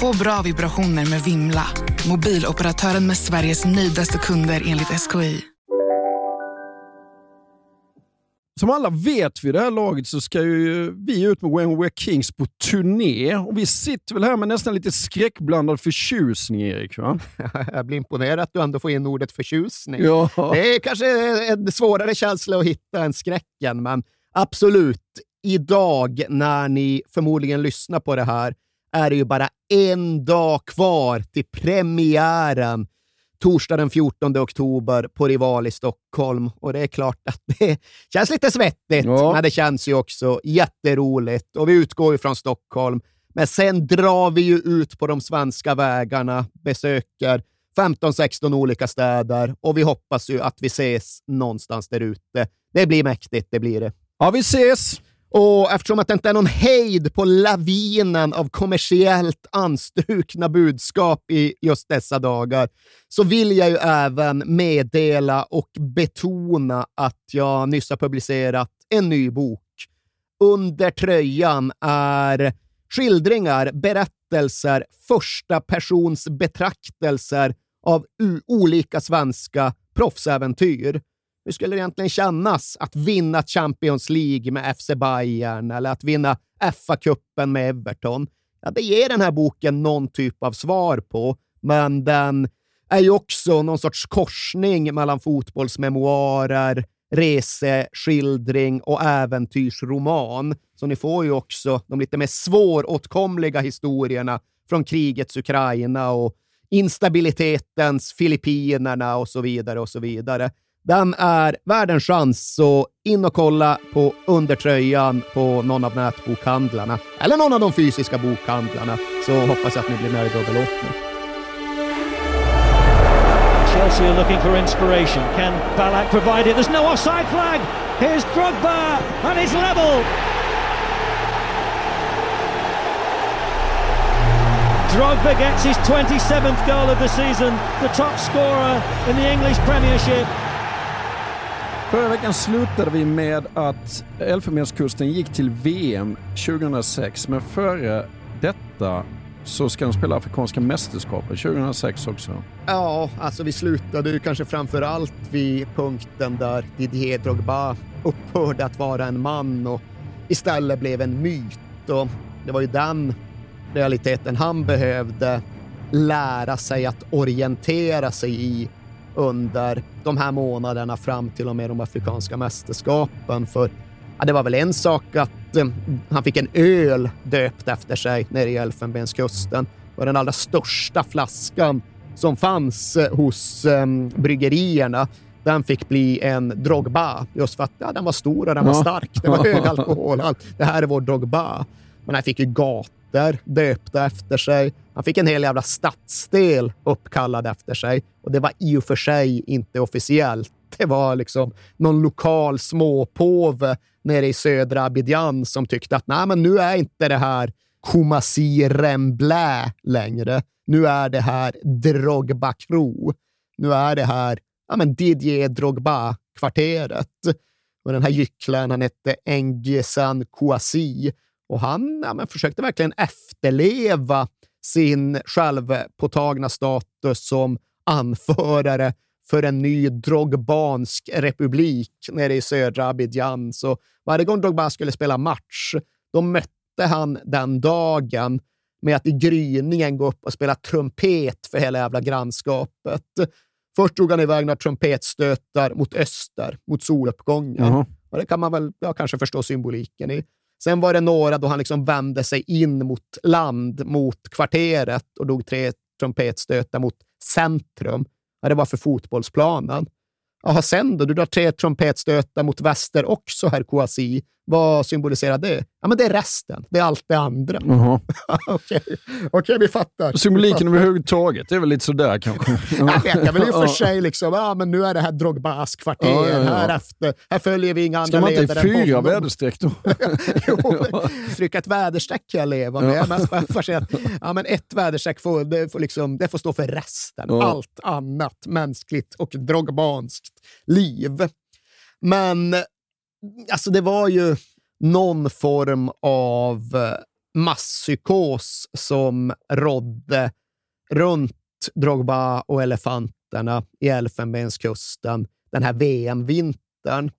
Få bra vibrationer med Vimla. Mobiloperatören med Sveriges nöjdaste kunder enligt SKI. Som alla vet vid det här laget så ska ju vi ut med When We're Kings på turné. Och vi sitter väl här med nästan lite skräckblandad förtjusning, Erik? Va? Jag blir imponerad att du ändå får in ordet förtjusning. Ja. Det är kanske en svårare känsla att hitta än skräcken, men absolut. Idag, när ni förmodligen lyssnar på det här, är det ju bara en dag kvar till premiären torsdag den 14 oktober på Rival i Stockholm. Och det är klart att det känns lite svettigt, Ja. men det känns ju också jätteroligt. Och vi utgår ju från Stockholm. Men sen drar vi ju ut på de svenska vägarna, besöker 15-16 olika städer och vi hoppas ju att vi ses någonstans där ute. Det blir mäktigt, det blir det. Ja, vi ses! Och eftersom att det inte är någon hejd på lavinen av kommersiellt anstrukna budskap i just dessa dagar, så vill jag ju även meddela och betona att jag nyss har publicerat en ny bok. Under tröjan är skildringar, berättelser, första persons betraktelser av olika svenska proffsäventyr. Hur skulle det egentligen kännas att vinna Champions League med FC Bayern eller att vinna FA-cupen med Everton? Ja, det ger den här boken någon typ av svar på, men den är ju också någon sorts korsning mellan fotbollsmemoarer, reseskildring och äventyrsroman. Så ni får ju också de lite mer svåråtkomliga historierna från krigets Ukraina och instabilitetens Filippinerna och så vidare och så vidare. Den är värd en chans, så in och kolla på undertröjan på någon av nätbokhandlarna. Eller någon av de fysiska bokhandlarna, så hoppas jag att ni blir nöjda och belåtna. Chelsea are looking for inspiration. Can Ballack provide it? There's no offside flag. Here's Drogba, and it's level. Drogba gets his 27th goal of the season, the top scorer in the English Premiership. Förra veckan slutade vi med att Elfenbenskusten gick till VM 2006, men före detta så ska de spela Afrikanska mästerskapet 2006 också. Ja, alltså vi slutade ju kanske framför allt vid punkten där Didier Drogba upphörde att vara en man och istället blev en myt. Och det var ju den realiteten han behövde lära sig att orientera sig i under de här månaderna fram till och med de afrikanska mästerskapen. För ja, det var väl en sak att eh, han fick en öl döpt efter sig nere i Elfenbenskusten. Det var den allra största flaskan som fanns eh, hos eh, bryggerierna. Den fick bli en Drogba, just för att ja, den var stor och den var stark. Det var hög alkoholhalt. Det här är vår Drogba. Men han fick ju gator döpta efter sig. Han fick en hel jävla stadsdel uppkallad efter sig. Och det var i och för sig inte officiellt. Det var liksom någon lokal småpåve nere i södra Abidjan som tyckte att nej, men nu är inte det här Kumasi Remblä längre. Nu är det här Drogba Kro. Nu är det här ja, men Didier Drogba-kvarteret. Och den här gycklaren, han hette Engesan Kouassi och han ja, men försökte verkligen efterleva sin självpåtagna status som anförare för en ny drogbansk republik nere i södra Abidjan. Så varje gång Drogba skulle spela match, då mötte han den dagen med att i gryningen gå upp och spela trumpet för hela jävla grannskapet. Först drog han iväg några trumpetstötar mot öster, mot soluppgången. Jaha. Och det kan man väl ja, kanske förstå symboliken i. Sen var det några då han liksom vände sig in mot land, mot kvarteret och drog tre trumpetstötar mot centrum. Ja, det var för fotbollsplanen. Jaha, sen då? Du drar tre trumpetstötar mot väster också, herr Kouassi. Vad symboliserar det? Ja, men det är resten. Det är allt det andra. Okej, Okej, vi fattar. Symboliken överhuvudtaget, det är väl lite sådär kanske. Jag vet, jag vill ju för Ja. sig liksom, ja men nu är det här Drogbas kvarter, Ja, ja, ja. här efter, här följer vi inga Ska andra man inte ledare i fyra väderstreck då? jo, trycka ett väderstreck kan jag leva med. Men fascinerad. ja, men ett väderstreck får, det får, liksom, det får stå för resten. Allt annat mänskligt och drogbanskt liv. Men alltså, det var ju någon form av eh, masspsykos som rådde runt Drogba och elefanterna i Elfenbenskusten den här VM-vintern.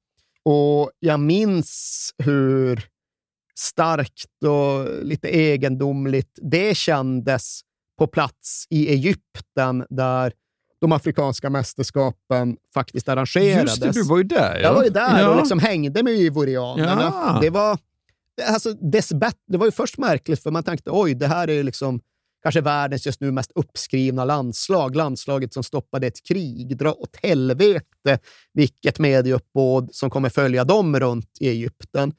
Och jag minns hur starkt och lite egendomligt det kändes på plats i Egypten där de afrikanska mästerskapen faktiskt arrangerades. Just det, du var ju där. Ja. Jag var ju där ja. och liksom hängde med ivorianerna. Ja. Det var alltså, det var ju först märkligt för man tänkte oj, det här är ju liksom kanske världens just nu mest uppskrivna landslag. Landslaget som stoppade ett krig. Dra åt helvete vilket medieuppbåd som kommer följa dem runt i Egypten.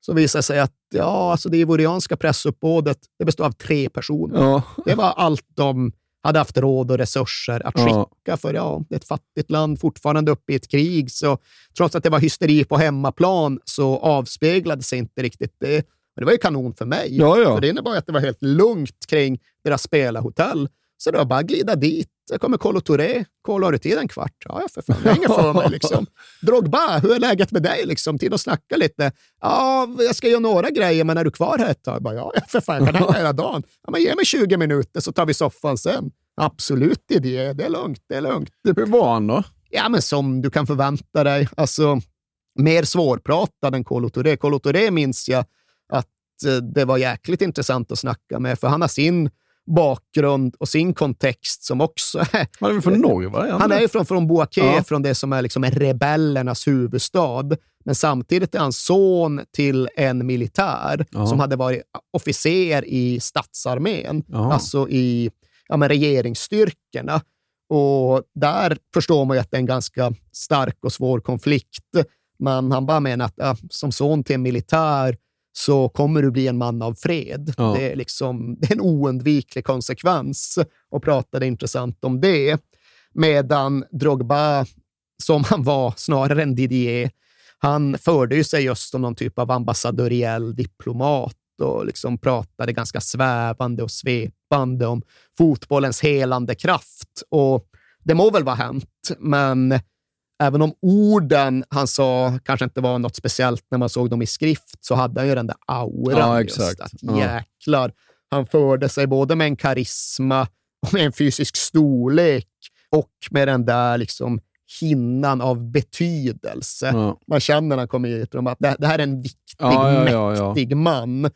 Så visade det sig att ja, alltså det ivorianska pressuppbådet det består av tre personer. Ja. Det var allt de hade haft råd och resurser att Ja. skicka. För ja, det är ett fattigt land, fortfarande uppe i ett krig. Så trots att det var hysteri på hemmaplan så avspeglade sig inte riktigt det. Men det var ju kanon för mig. Ja, ja. För det innebar att det var helt lugnt kring deras spelarhotell. Så det var bara att glida dit. Jag kommer Kolo Touré. Kolo, har du tid en kvart? Ja, för fan. Det är inget för mig. Liksom. Drogba, hur är läget med dig? Liksom? Tid att snacka lite. Ja, jag ska göra några grejer, men är du kvar här ett tag? Jag Bara, ja, ja, för fan. Jag kan hänga hela dagen. Ja, men ge mig 20 minuter så tar vi soffan sen. Absolut idé. Det är lugnt. Det är lugnt. Hur var han då? Ja, men som du kan förvänta dig. Alltså, mer svårpratad än Kolo Touré. Kolo Touré minns jag att eh, det var jäkligt intressant att snacka med, för han har sin bakgrund och sin kontext som också är Han är väl från Norge? Va? han är ju från, från Boaké, Ja. från det som är liksom rebellernas huvudstad. Men samtidigt är han son till en militär Ja. som hade varit officer i statsarmén, Ja. alltså i ja, men regeringsstyrkorna. Och där förstår man ju att det är en ganska stark och svår konflikt. Men han bara menar att som son till en militär så kommer du bli en man av fred. Ja. Det, är liksom, det är en oundviklig konsekvens och pratade intressant om det. Medan Drogba, som han var snarare än Didier, han förde sig just som någon typ av ambassadöriell diplomat och liksom pratade ganska svävande och svepande om fotbollens helande kraft. Och det må väl vara hänt, men även om orden han sa kanske inte var något speciellt när man såg dem i skrift, så hade han ju den där auran. Ja, just att. Jäklar. Han förde sig både med en karisma och med en fysisk storlek och med den där liksom hinnan av betydelse. Ja. Man känner när han kommer hit att det, det här är en viktig, ja, ja. mäktig man.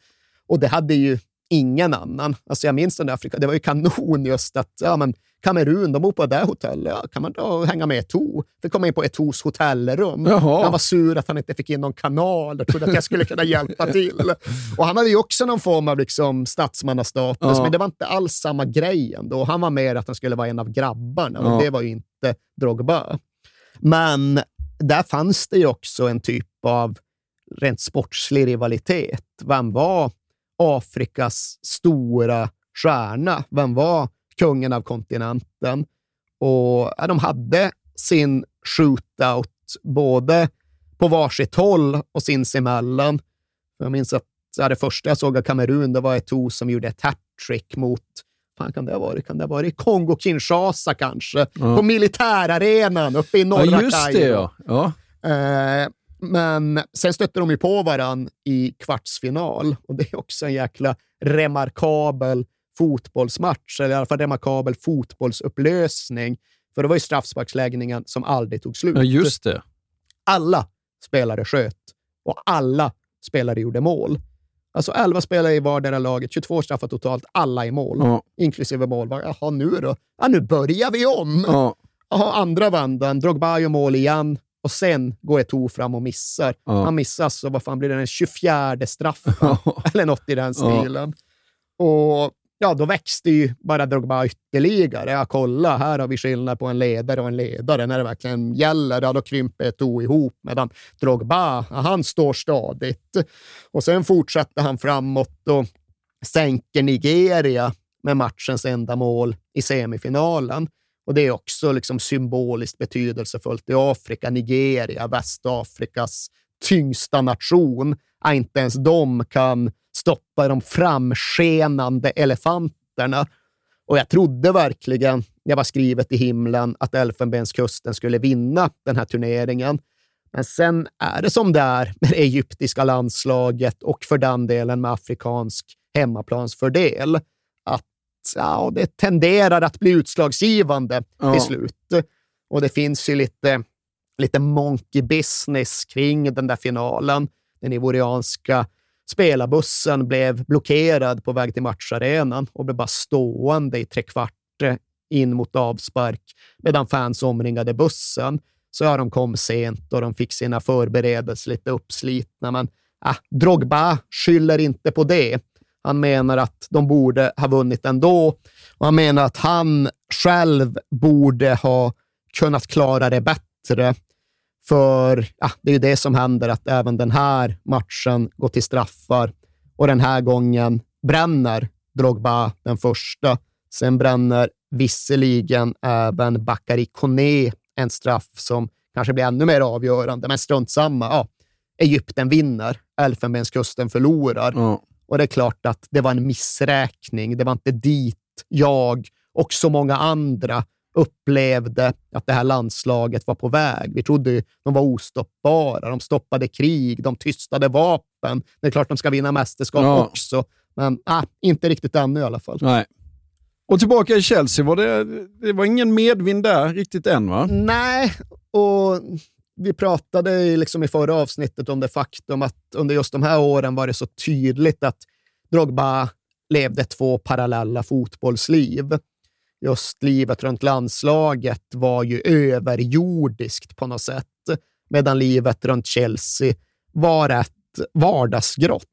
Och det hade ju ingen annan. Alltså jag minns den där Afrika, det var ju kanon just att ja, men Kamerun, de bor på det där hotellet. Ja, kan man då hänga med Eto'o? Fick komma in på Eto'os hotellrum. Jaha. Han var sur att han inte fick in någon kanal och trodde att jag skulle kunna hjälpa till. Och han hade ju också någon form av liksom statsmannastatus, Ja. men det var inte alls samma grej ändå. Han var mer att han skulle vara en av grabbarna Ja. och det var ju inte Drogba. Men där fanns det ju också en typ av rent sportslig rivalitet. Vem var Afrikas stora stjärna? Vem var kungen av kontinenten? Och ja, de hade sin shootout både på varsitt håll och sinsemellan. Jag minns att ja, det första jag såg av Kamerun det var Eto'o som gjorde ett hattrick mot fan kan det ha varit? Kan det ha varit Kongo-Kinshasa kanske? På militärarenan uppe i norra Ja, just det Kairo. ja. ja. Eh, men sen stötte de ju på varann i kvartsfinal och det är också en jäkla remarkabel fotbollsmatch, eller i alla fall remarkabel fotbollsupplösning. För det var ju straffsparksläggningen som aldrig tog slut. Ja, just det. Alla spelare sköt och alla spelare gjorde mål. Alltså 11 spelare i vardera laget, 22 straffar totalt, alla i mål, Ja. inklusive målvakt. Jaha, nu då? Ja, nu börjar vi om! Ja. Jaha, andra vändan, Drogba gör mål igen och sen går Eto'o fram och missar. Ja. Han missar så vad fan blir det, den 24 straffen? Eller något i den stilen. Och ja, då växte ju bara Drogba ytterligare. Ja, kolla, här har vi skillnad på en ledare och en ledare. När det verkligen gäller, ja, då krymper ett o ihop. Medan Drogba, ja, han står stadigt. Och sen fortsätter han framåt och sänker Nigeria med matchens enda mål i semifinalen. Och det är också liksom symboliskt betydelsefullt i Afrika. Nigeria, Västafrikas tyngsta nation. Ja, inte ens de kan stoppa de framskenande elefanterna. Och jag trodde verkligen, jag var skrivet i himlen, att Elfenbenskusten skulle vinna den här turneringen. Men sen är det som det är med det egyptiska landslaget och för den delen med afrikansk hemmaplansfördel. Att ja, det tenderar att bli utslagsgivande ja. till slut. Och det finns ju lite, lite monkey business kring den där finalen. Den ivorianska spelarbussen blev blockerad på väg till matcharenan och blev bara stående i tre kvart eh, in mot avspark medan fans omringade bussen. Så ja, de kom sent och de fick sina förberedelser lite uppslitna. Men äh, Drogba skyller inte på det. Han menar att de borde ha vunnit ändå och han menar att han själv borde ha kunnat klara det bättre. För ja, det är ju det som händer, att även den här matchen går till straffar och den här gången bränner Drogba den första. Sen bränner visserligen även Bakary Kone en straff som kanske blir ännu mer avgörande, men strunt samma. Ja, Egypten vinner, Elfenbenskusten förlorar. Mm. Och det är klart att det var en missräkning. Det var inte dit jag och så många andra upplevde att det här landslaget var på väg. Vi trodde de var ostoppbara. De stoppade krig, de tystade vapen. Det är klart de ska vinna mästerskap ja. också, men äh, inte riktigt ännu i alla fall. Nej. Och tillbaka i Chelsea, var det, det var ingen medvind där riktigt än va? Nej, och vi pratade liksom i förra avsnittet om det faktum att under just de här åren var det så tydligt att Drogba levde två parallella fotbollsliv just livet runt landslaget var ju överjordiskt på något sätt, medan livet runt Chelsea var rätt vardagsgrått.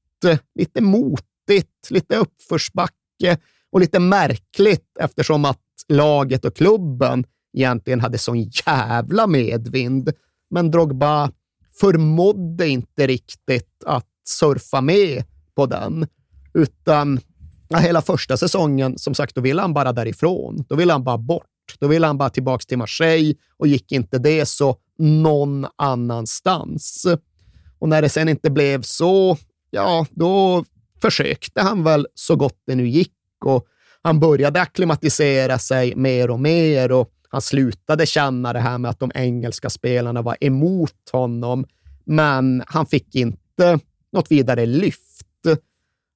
Lite motigt, lite uppförsbacke och lite märkligt eftersom att laget och klubben egentligen hade sån jävla medvind. Men Drogba förmådde inte riktigt att surfa med på den, utan Ja, hela första säsongen, som sagt, då ville han bara därifrån. Då ville han bara bort. Då ville han bara tillbaka till Marseille och gick inte det så någon annanstans. Och när det sen inte blev så, ja, då försökte han väl så gott det nu gick och han började akklimatisera sig mer och mer och han slutade känna det här med att de engelska spelarna var emot honom, men han fick inte något vidare lyft.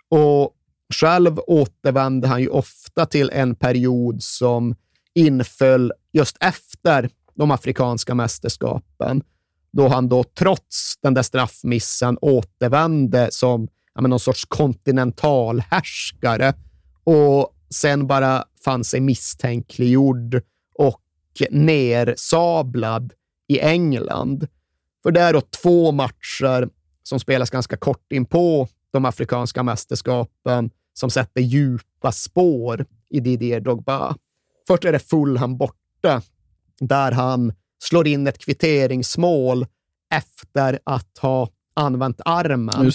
Och själv återvände han ju ofta till en period som inföll just efter de afrikanska mästerskapen, då han då trots den där straffmissen återvände som ja, någon sorts kontinentalhärskare och sen bara fann sig misstänkliggjord och nersablad i England. För det är då två matcher som spelas ganska kort in på de afrikanska mästerskapen som sätter djupa spår i Didier Drogba. Först är det Fulham borta, där han slår in ett kvitteringsmål efter att ha använt armen.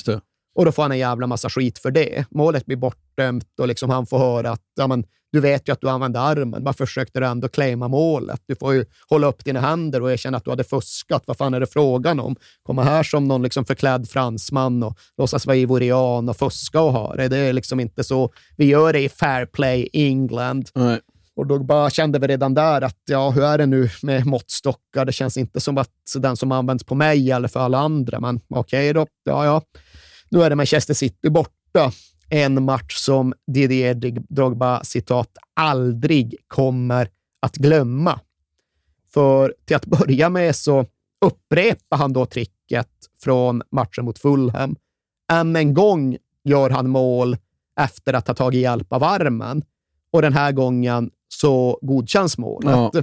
Och då får han en jävla massa skit för det. Målet blir bortdömt och liksom han får höra att ja, men, du vet ju att du använde armen. Varför försökte du ändå claima målet? Du får ju hålla upp dina händer och erkänna att du hade fuskat. Vad fan är det frågan om? Komma här som någon liksom förklädd fransman och låtsas vara ivorian och fuska och ha det. Det är liksom inte så vi gör det i Fair Play England. Nej. Och då bara kände vi redan där att ja, hur är det nu med måttstockar? Det känns inte som att den som används på mig eller för alla andra, men okej okay då. Ja, ja. Nu är det Manchester City borta. En match som Didier Drogba, citat, aldrig kommer att glömma. För till att börja med så upprepar han då tricket från matchen mot Fulham. Än en gång gör han mål efter att ha tagit hjälp av armen och den här gången så godkänns målet. Ja.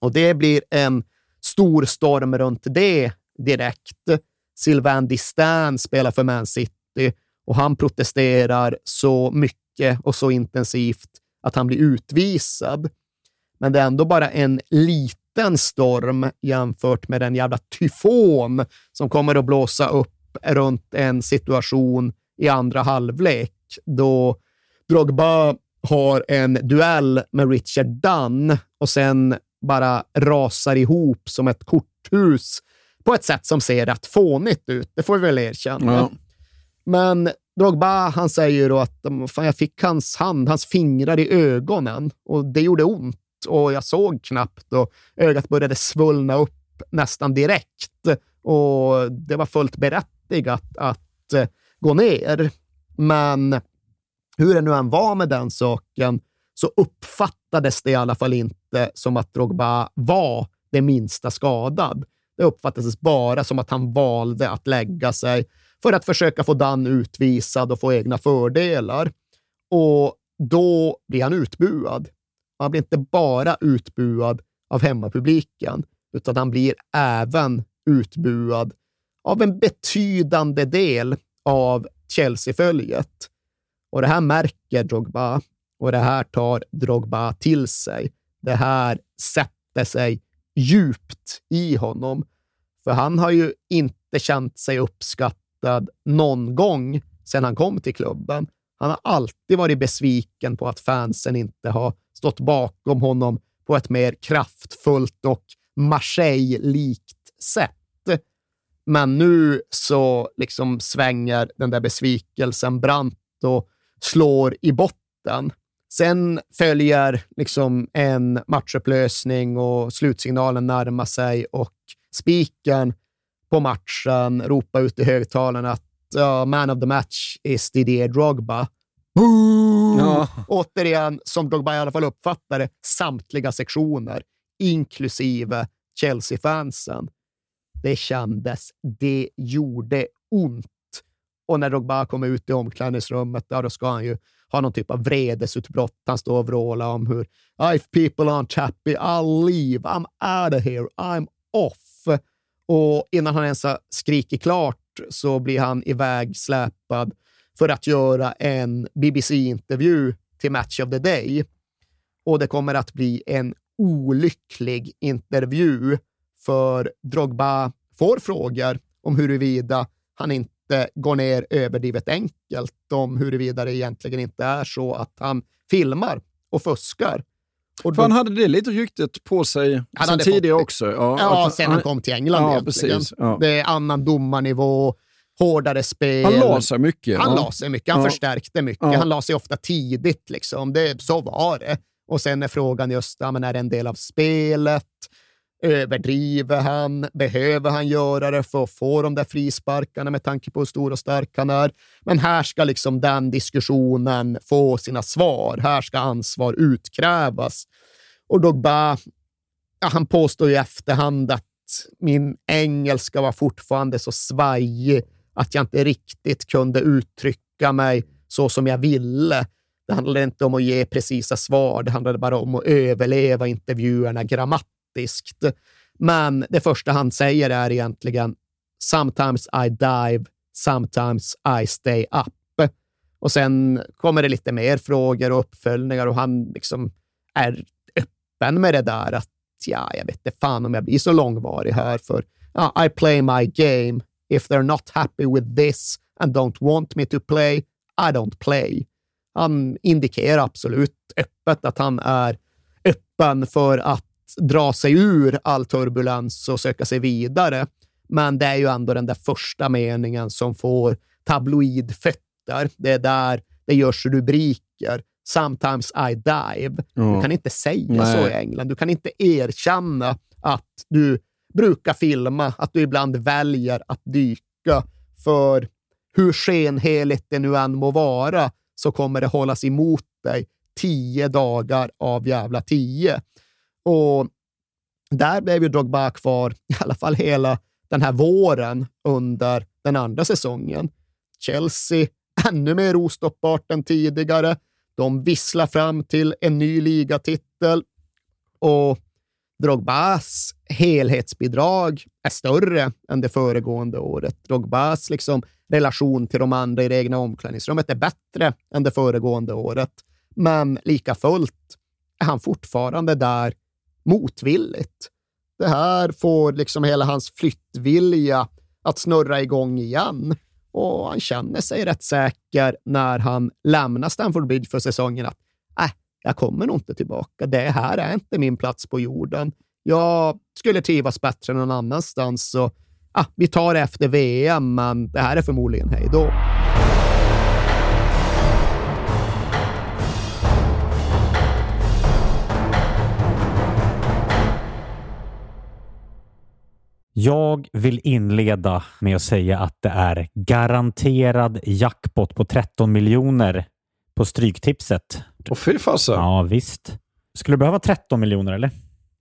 Och det blir en stor storm runt det direkt. Sylvain Distin spelar för Man City och han protesterar så mycket och så intensivt att han blir utvisad. Men det är ändå bara en liten storm jämfört med den jävla tyfon som kommer att blåsa upp runt en situation i andra halvlek då Drogba har en duell med Richard Dunn och sen bara rasar ihop som ett korthus på ett sätt som ser rätt fånigt ut. Det får vi väl erkänna. Ja. Men Drogba, han säger ju då att mm, fan, jag fick hans hand, hans fingrar i ögonen och det gjorde ont och jag såg knappt och ögat började svullna upp nästan direkt och det var fullt berättigat att eh, gå ner. Men hur det nu än var med den saken så uppfattades det i alla fall inte som att Drogba var det minsta skadad. Det uppfattades bara som att han valde att lägga sig för att försöka få Dan utvisad och få egna fördelar. Och då blir han utbuad. Han blir inte bara utbuad av hemmapubliken, utan han blir även utbuad av en betydande del av Chelsea-följet. Och det här märker Drogba och det här tar Drogba till sig. Det här sätter sig djupt i honom. För han har ju inte känt sig uppskattad någon gång sedan han kom till klubben. Han har alltid varit besviken på att fansen inte har stått bakom honom på ett mer kraftfullt och Marseille-likt sätt. Men nu så liksom svänger den där besvikelsen brant och slår i botten. Sen följer liksom en matchupplösning och slutsignalen närmar sig och spiken på matchen ropar ut i högtalarna att uh, man of the match is Didier Drogba. Ja. Återigen, som Drogba i alla fall uppfattade, samtliga sektioner, inklusive Chelsea-fansen. Det kändes, det gjorde ont. Och när Drogba kommer ut i omklädningsrummet, ja, då ska han ju ha någon typ av vredesutbrott. Han står och vrålar om hur if people aren't happy, I'll leave, I'm out of here, I'm off. Och innan han ens har skrikit klart så blir han ivägsläpad för att göra en BBC-intervju till Match of the Day. Och det kommer att bli en olycklig intervju för Drogba får frågor om huruvida han inte går ner överdrivet enkelt, om huruvida det egentligen inte är så att han filmar och fuskar. Och För han då- hade det lite ryktet på sig Han sen tidigare fått också. Ja, Ja, att sen han kom till England Ja, egentligen. precis. Ja. Det är annan domarnivå, hårdare spel. Han la sig mycket. Han ja. la sig mycket, han Ja. förstärkte mycket. Ja. Han la sig ofta tidigt. Liksom. Det, så var det. Och sen är frågan just, ja, men är det en del av spelet? Överdriver han? Behöver han göra det för att få de där frisparkarna med tanke på hur stor och stark han är? Men här ska liksom den diskussionen få sina svar. Här ska ansvar utkrävas. Och Dogba, ja, han påstår i efterhand att min engelska var fortfarande så svajig att jag inte riktigt kunde uttrycka mig så som jag ville. Det handlade inte om att ge precisa svar, det handlade bara om att överleva intervjuerna grammatiskt. Men det första han säger är egentligen “Sometimes I dive, sometimes I stay up”. Och sen kommer det lite mer frågor och uppföljningar och han liksom är öppen med det där att ja, jag vet inte fan om jag blir så långvarig här för ja, I play my game. If they're not happy with this and don't want me to play, I don't play. Han indikerar absolut öppet att han är öppen för att dra sig ur all turbulens och söka sig vidare. Men det är ju ändå den där första meningen som får tabloidfötter. Det är där det görs rubriker. Sometimes I dive. Du Ja. kan inte säga Nej. så i England. Du kan inte erkänna att du brukar filma, att du ibland väljer att dyka. För hur skenheligt det nu än må vara så kommer det hållas emot dig tio dagar av jävla tio. Och där blev ju Drogba kvar i alla fall hela den här våren under den andra säsongen. Chelsea, ännu mer ostoppbart än tidigare. De visslar fram till en ny ligatitel och Drogbas helhetsbidrag är större än det föregående året. Drogbas liksom relation till de andra i det egna omklädningsrummet är bättre än det föregående året. Men lika fullt är han fortfarande där motvilligt. Det här får liksom hela hans flyttvilja att snurra igång igen och han känner sig rätt säker när han lämnar Stamford Bridge för säsongen att äh, jag kommer nog inte tillbaka. Det här är inte min plats på jorden. Jag skulle trivas bättre någon annanstans. Så, ah, vi tar det efter VM, men det här är förmodligen hej då. Jag vill inleda med att säga att det är garanterad jackpot på 13 miljoner på Stryktipset. Och fy fasen. Ja, visst. Skulle du behöva 13 miljoner eller?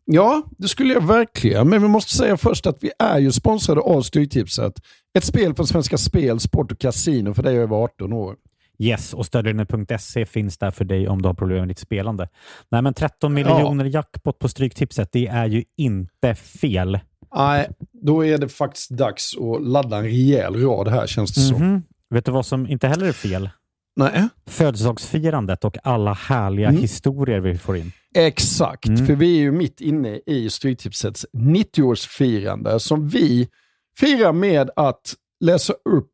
Ja, det skulle jag verkligen. Men vi måste säga först att vi är ju sponsrade av Stryktipset. Ett spel från Svenska Spel, Sport och Casino för dig över 18 år. Yes, och stödlinjen.se finns där för dig om du har problem med ditt spelande. Nej, men 13 miljoner ja. jackpot på Stryktipset, det är ju inte fel. Nej, då är det faktiskt dags att ladda en rejäl rad här känns det mm -hmm. så. Vet du vad som inte heller är fel? Nej. Födelsedagsfirandet och alla härliga mm. historier vi får in. Exakt, mm. för vi är ju mitt inne i Stryktipsets 90-årsfirande som vi firar med att läsa upp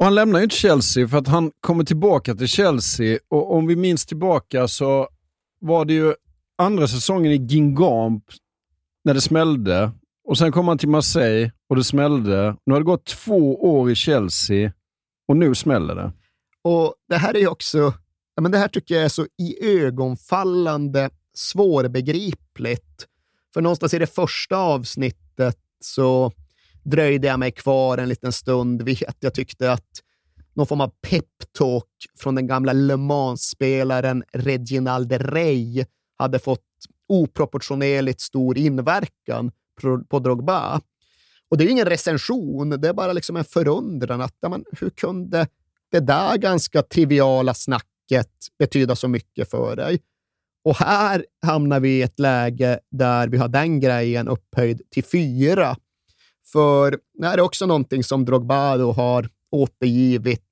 Och han lämnar ju inte Chelsea för att han kommer tillbaka till Chelsea. Och om vi minns tillbaka så var det ju andra säsongen i Gingamp när det smällde. Och sen kom han till Marseille och det smällde. Nu har det gått två år i Chelsea och nu smäller det. Och Det här är också, ja, men det här tycker jag är så iögonfallande svårbegripligt. För någonstans i det första avsnittet så dröjde jag mig kvar en liten stund vid att jag tyckte att någon form av peptalk från den gamla Le Mans-spelaren Reginald Rey hade fått oproportionerligt stor inverkan på, Drogba. Och det är ingen recension, det är bara liksom en förundran. Att, men, hur kunde det där ganska triviala snacket betyda så mycket för dig? Och här hamnar vi i ett läge där vi har den grejen upphöjd till fyra för det här är också någonting som Drogba då har återgivit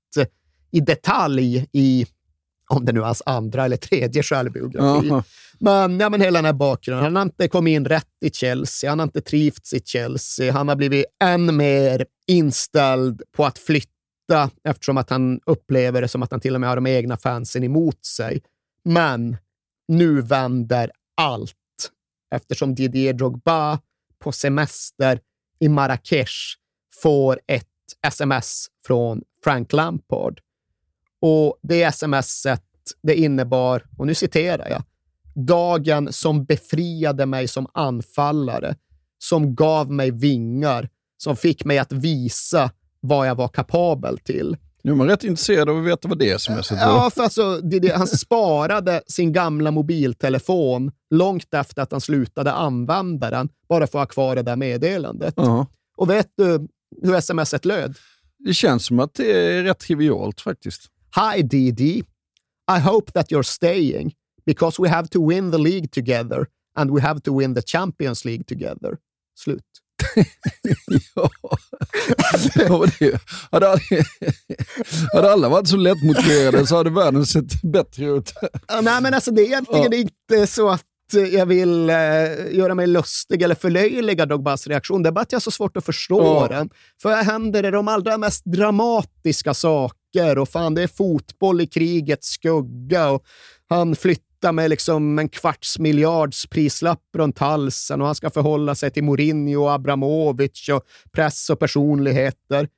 i detalj i, om det nu är hans andra eller tredje självbiografi. Aha. Men, ja, men hela den här bakgrunden. Han har inte kommit in rätt i Chelsea, han har inte trivts i Chelsea. Han har blivit än mer inställd på att flytta eftersom att han upplever det som att han till och med har de egna fansen emot sig. Men nu vänder allt eftersom Didier Drogba på semester i Marrakesh får ett sms från Frank Lampard. Och det smset det innebar, och nu citerar jag, dagen som befriade mig som anfallare, som gav mig vingar, som fick mig att visa vad jag var kapabel till. Nu är man rätt intresserad av att veta vad det är som är så Ja, för alltså, det, det, han sparade sin gamla mobiltelefon långt efter att han slutade använda den, bara för att ha kvar det där meddelandet. Uh -huh. Och vet du hur smset löd? Det känns som att det är rätt trivialt faktiskt. Hi DD. I hope that you're staying because we have to win the League together and we have to win the Champions League together. Slut. ja. ja det, hade, hade alla varit så lättmotiverade så hade världen sett bättre ut. ja, nej, men alltså, det är egentligen ja. inte så att jag vill eh, göra mig lustig eller förlöjliga Dogbas reaktion. Det är bara att jag har så svårt att förstå ja. den. För här händer det de allra mest dramatiska saker och fan, det är fotboll i krigets skugga och han flyttar med liksom en kvarts miljards prislapp runt halsen och han ska förhålla sig till Mourinho och Abramovic och press och personligheter.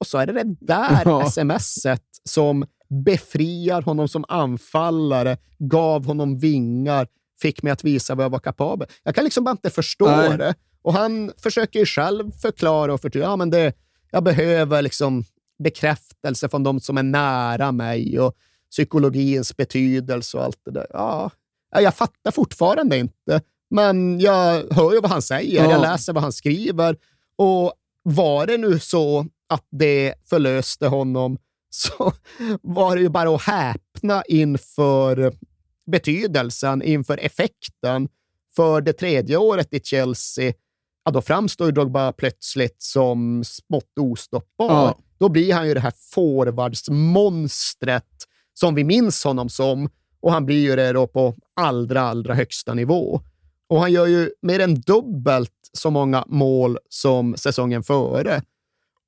Och så är det det där ja. smset som befriar honom som anfallare, gav honom vingar, fick mig att visa vad jag var kapabel. Jag kan liksom bara inte förstå Nej. det. Och han försöker ju själv förklara och förtydliga. Ja, men det, jag behöver liksom bekräftelse från de som är nära mig och psykologins betydelse och allt det där. Ja, jag fattar fortfarande inte, men jag hör ju vad han säger. Ja. Jag läser vad han skriver. Och var det nu så att det förlöste honom så var det ju bara att häpna inför betydelsen, inför effekten. För det tredje året i Chelsea, ja, då framstår Drogba plötsligt som smått ostoppbar. Ja. Då blir han ju det här forwardsmonstret som vi minns honom som och han blir ju det då på allra, allra högsta nivå. Och han gör ju mer än dubbelt så många mål som säsongen före.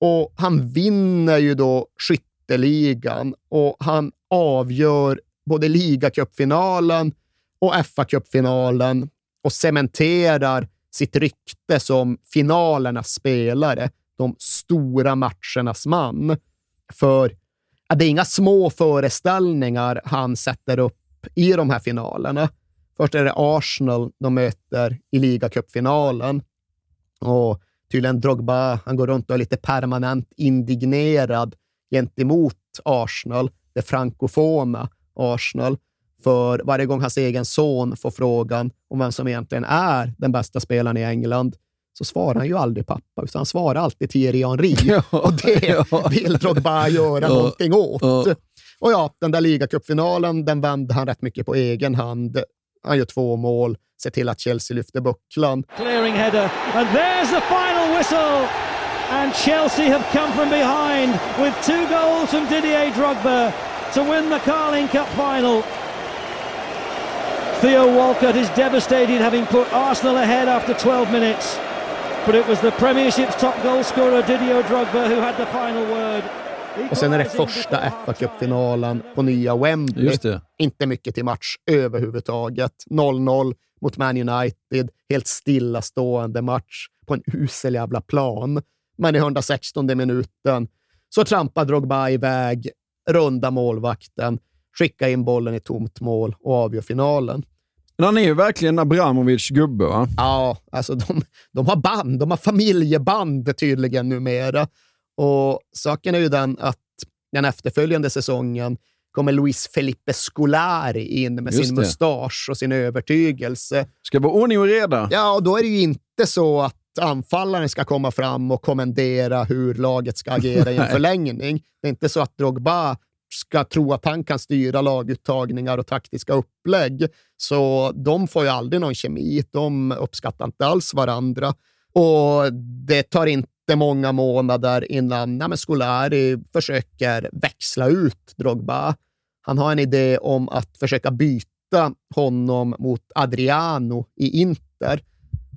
Och han vinner ju då skytteligan och han avgör både ligacupfinalen och FA-cupfinalen och cementerar sitt rykte som finalernas spelare, de stora matchernas man. För det är inga små föreställningar han sätter upp i de här finalerna. Först är det Arsenal de möter i ligacupfinalen. Och tydligen Drogba, han går runt och är lite permanent indignerad gentemot Arsenal, det frankofona Arsenal. För varje gång hans egen son får frågan om vem som egentligen är den bästa spelaren i England så svarar han ju aldrig pappa, utan han svarar alltid Thierry Henry. Ja, och det ja. vill Drogba göra ja, någonting åt. Ja. Och ja, den där ligacupfinalen, den vände han rätt mycket på egen hand. Han gör två mål, ser till att Chelsea lyfter bucklan. Clearing header, and there's the final whistle! And Chelsea have come from behind with two goals from Didier Drogba to win the Carling Cup final. Theo Walcott is devastated having put Arsenal ahead after 12 minutes. But it was the Premiership's top goal scorer Didier Drogba who had the final word. Och sen är det första fa Cup-finalen på nya Wembley. Inte mycket till match överhuvudtaget. 0-0 mot Man United. Helt stillastående match på en usel jävla plan. Men i 116 minuten så trampar Drogba iväg runda målvakten, skicka in bollen i tomt mål och avgör finalen. Men han är ju verkligen Abramovic gubbe, va? Ja, alltså de, de har band. De har familjeband tydligen numera. Och saken är ju den att den efterföljande säsongen kommer Luis Felipe Scolari in med Just sin det. mustasch och sin övertygelse. Ska vara ordning och reda? Ja, och då är det ju inte så att anfallaren ska komma fram och kommendera hur laget ska agera i en förlängning. Det är inte så att Drogba ska tro att han kan styra laguttagningar och taktiska upplägg. Så de får ju aldrig någon kemi. De uppskattar inte alls varandra. Och det tar inte många månader innan nej, Scolari försöker växla ut Drogba. Han har en idé om att försöka byta honom mot Adriano i Inter.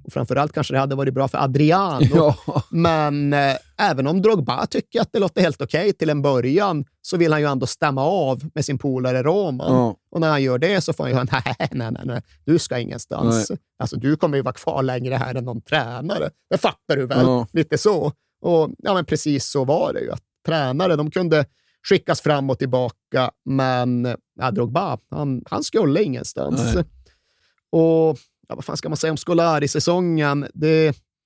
Och framförallt kanske det hade varit bra för Adriano. Ja. Men eh, även om Drogba tycker att det låter helt okej okay till en början så vill han ju ändå stämma av med sin polare Roman. Ja. Och när han gör det så får han ju nej, nej, nej, nej, du ska ingenstans. Nej. Alltså, du kommer ju vara kvar längre här än någon tränare. Det fattar du väl? Ja. Lite så. Och ja, men precis så var det ju. Att tränare, de kunde skickas fram och tillbaka, men ja, Drogba, han, han skulle ingenstans. Nej. Och ja, vad fan ska man säga om Scolari-säsongen?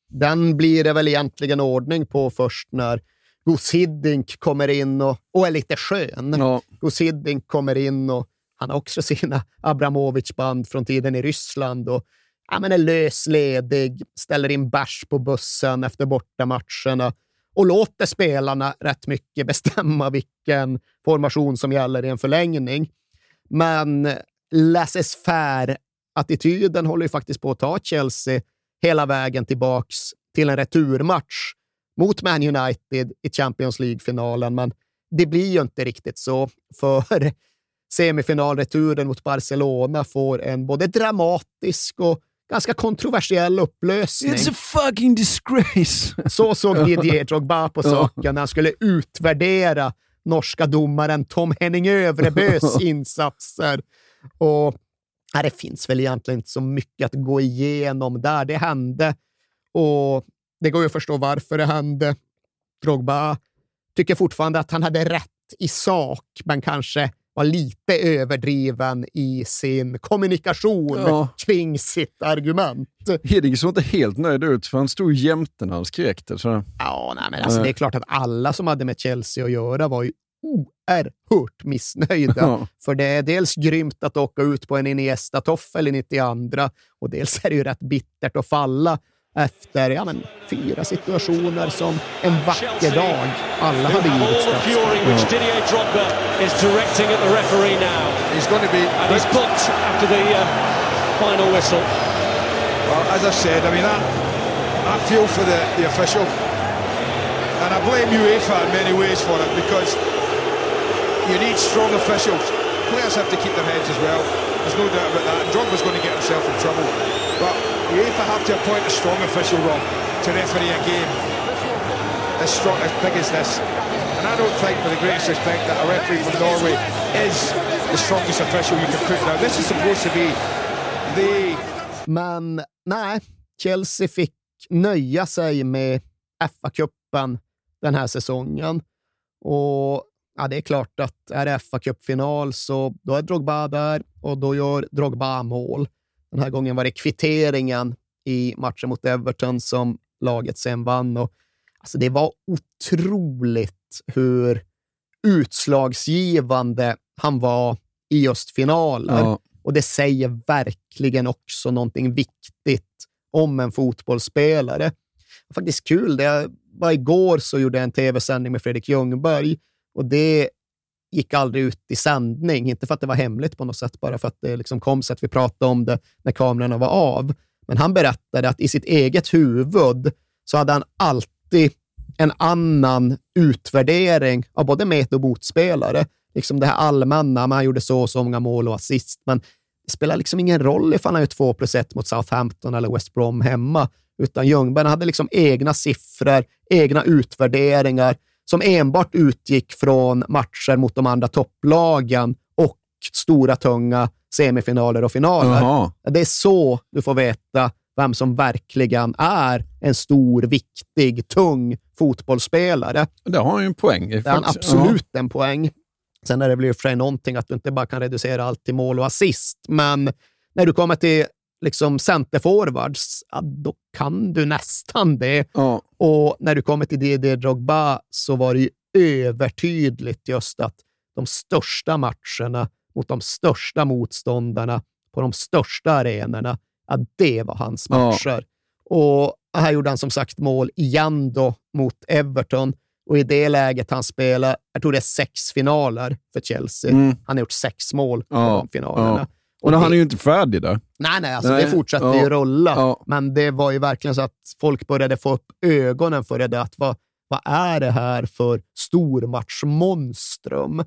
Den blir det väl egentligen ordning på först när Gus Hiddink kommer in och, och är lite skön. Ja. Gus Hiddink kommer in och han har också sina Abramovic-band från tiden i Ryssland och ja, men är lösledig, ställer in bärs på bussen efter bortamatcherna och låter spelarna rätt mycket bestämma vilken formation som gäller i en förlängning. Men laissez-faire-attityden håller ju faktiskt på att ta Chelsea hela vägen tillbaks till en returmatch mot Man United i Champions League-finalen. Men det blir ju inte riktigt så, för semifinalreturen mot Barcelona får en både dramatisk och ganska kontroversiell upplösning. It's a fucking disgrace! Så såg Didier Drogba på saken när han skulle utvärdera norska domaren Tom Henning Övrebös insatser. Och ja, Det finns väl egentligen inte så mycket att gå igenom där. Det hände och det går ju att förstå varför det hände. Drogba tycker fortfarande att han hade rätt i sak, men kanske var lite överdriven i sin kommunikation Ja. kring sitt argument. Hiddink såg inte helt nöjd ut, för han stod jämte när han skrek det. Så. Ja, nej, men alltså, det är klart att alla som hade med Chelsea att göra var ju oerhört missnöjda. Ja. För det är dels grymt att åka ut på en Iniesta-toffel i 92 och dels är det ju rätt bittert att falla efter ja, men, fyra situationer som en vacker dag alla hade All givit the straff. fury which Didier Drogba is directing at the referee now. He's going to be. And he's booked after the final whistle. Well, as I said, I mean, I, I feel for the, the official. And I blame UEFA in many ways for it because you need strong officials. Players have to keep their heads as well. There's no doubt about that. And Drogba's going to get himself in trouble. But UEFA have to appoint a strong official, Rob, to referee a game as strong as big as this. And I don't think, with the greatest respect, that a referee from Norway is the strongest official you can put now. This is supposed to be the Men nej, Chelsea fick nöja sig med FA-cupen den här säsongen. Och ja, det är klart att är det FA-cupfinal så då är Drogba där och då gör Drogba mål. Den här gången var det kvitteringen i matchen mot Everton som laget sen vann. Och, alltså, det var otroligt hur utslagsgivande han var i just finaler. Ja. Och det säger verkligen också någonting viktigt om en fotbollsspelare. Faktiskt kul. Det var igår så gjorde jag en tv-sändning med Fredrik Ljungberg och det gick aldrig ut i sändning. Inte för att det var hemligt på något sätt, bara för att det liksom kom så att vi pratade om det när kamerorna var av. Men han berättade att i sitt eget huvud så hade han alltid en annan utvärdering av både met och motspelare. Liksom det här allmänna, man gjorde så och så många mål och assist, men det spelar liksom ingen roll ifall han gör 2 plus 1 mot Southampton eller West Brom hemma, utan Ljungberg hade liksom egna siffror, egna utvärderingar som enbart utgick från matcher mot de andra topplagen och stora, tunga semifinaler och finaler. Jaha. Det är så du får veta vem som verkligen är en stor, viktig, tung fotbollsspelare. Det har han ju en poäng. Det är han absolut en poäng. Sen är det väl i och för sig någonting att du inte bara kan reducera allt till mål och assist, men när du kommer till liksom centerforwards, ja, då kan du nästan det. Ja. Och när du kommer till Didier Drogba så var det ju övertydligt just att de största matcherna mot de största motståndarna på de största arenorna, ja, det var hans Ja. matcher. Och här gjorde han som sagt mål igen då mot Everton. Och i det läget han spelar, jag tror det är sex finaler för Chelsea. Mm. Han har gjort sex mål på Ja, de finalerna. Och det- han är ju inte färdig där. Nej, nej, alltså Nej, det fortsatte ja, ju rulla. ja. Men det var ju verkligen så att folk började få upp ögonen för det. Att vad, vad är det här för stormatchmonstrum?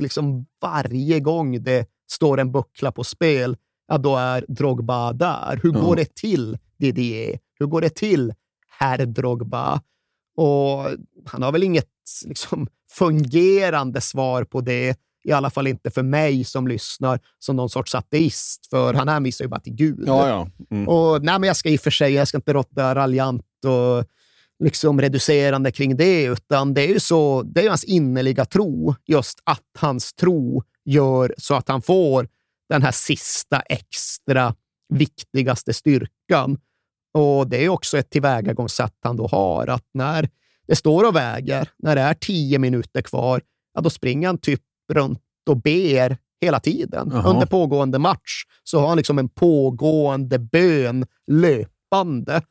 Liksom varje gång det står en buckla på spel, ja, då är Drogba där. Hur Ja. går det till, Didier? Hur går det till, herr Drogba? Och han har väl inget liksom, fungerande svar på det, i alla fall inte för mig som lyssnar som någon sorts ateist, för han hänvisar ju bara till Gud. Ja, ja. Mm. Och, nej, men jag ska i och för sig, jag ska inte låta raljant och liksom reducerande kring det, utan det är ju så, det är hans innerliga tro, just att hans tro gör så att han får den här sista extra viktigaste styrkan. Och det är också ett tillvägagångssätt han då har, att när det står och väger, när det är tio minuter kvar, ja, då springer han typ runt och ber hela tiden. Jaha. Under pågående match så har han liksom en pågående bön löpande.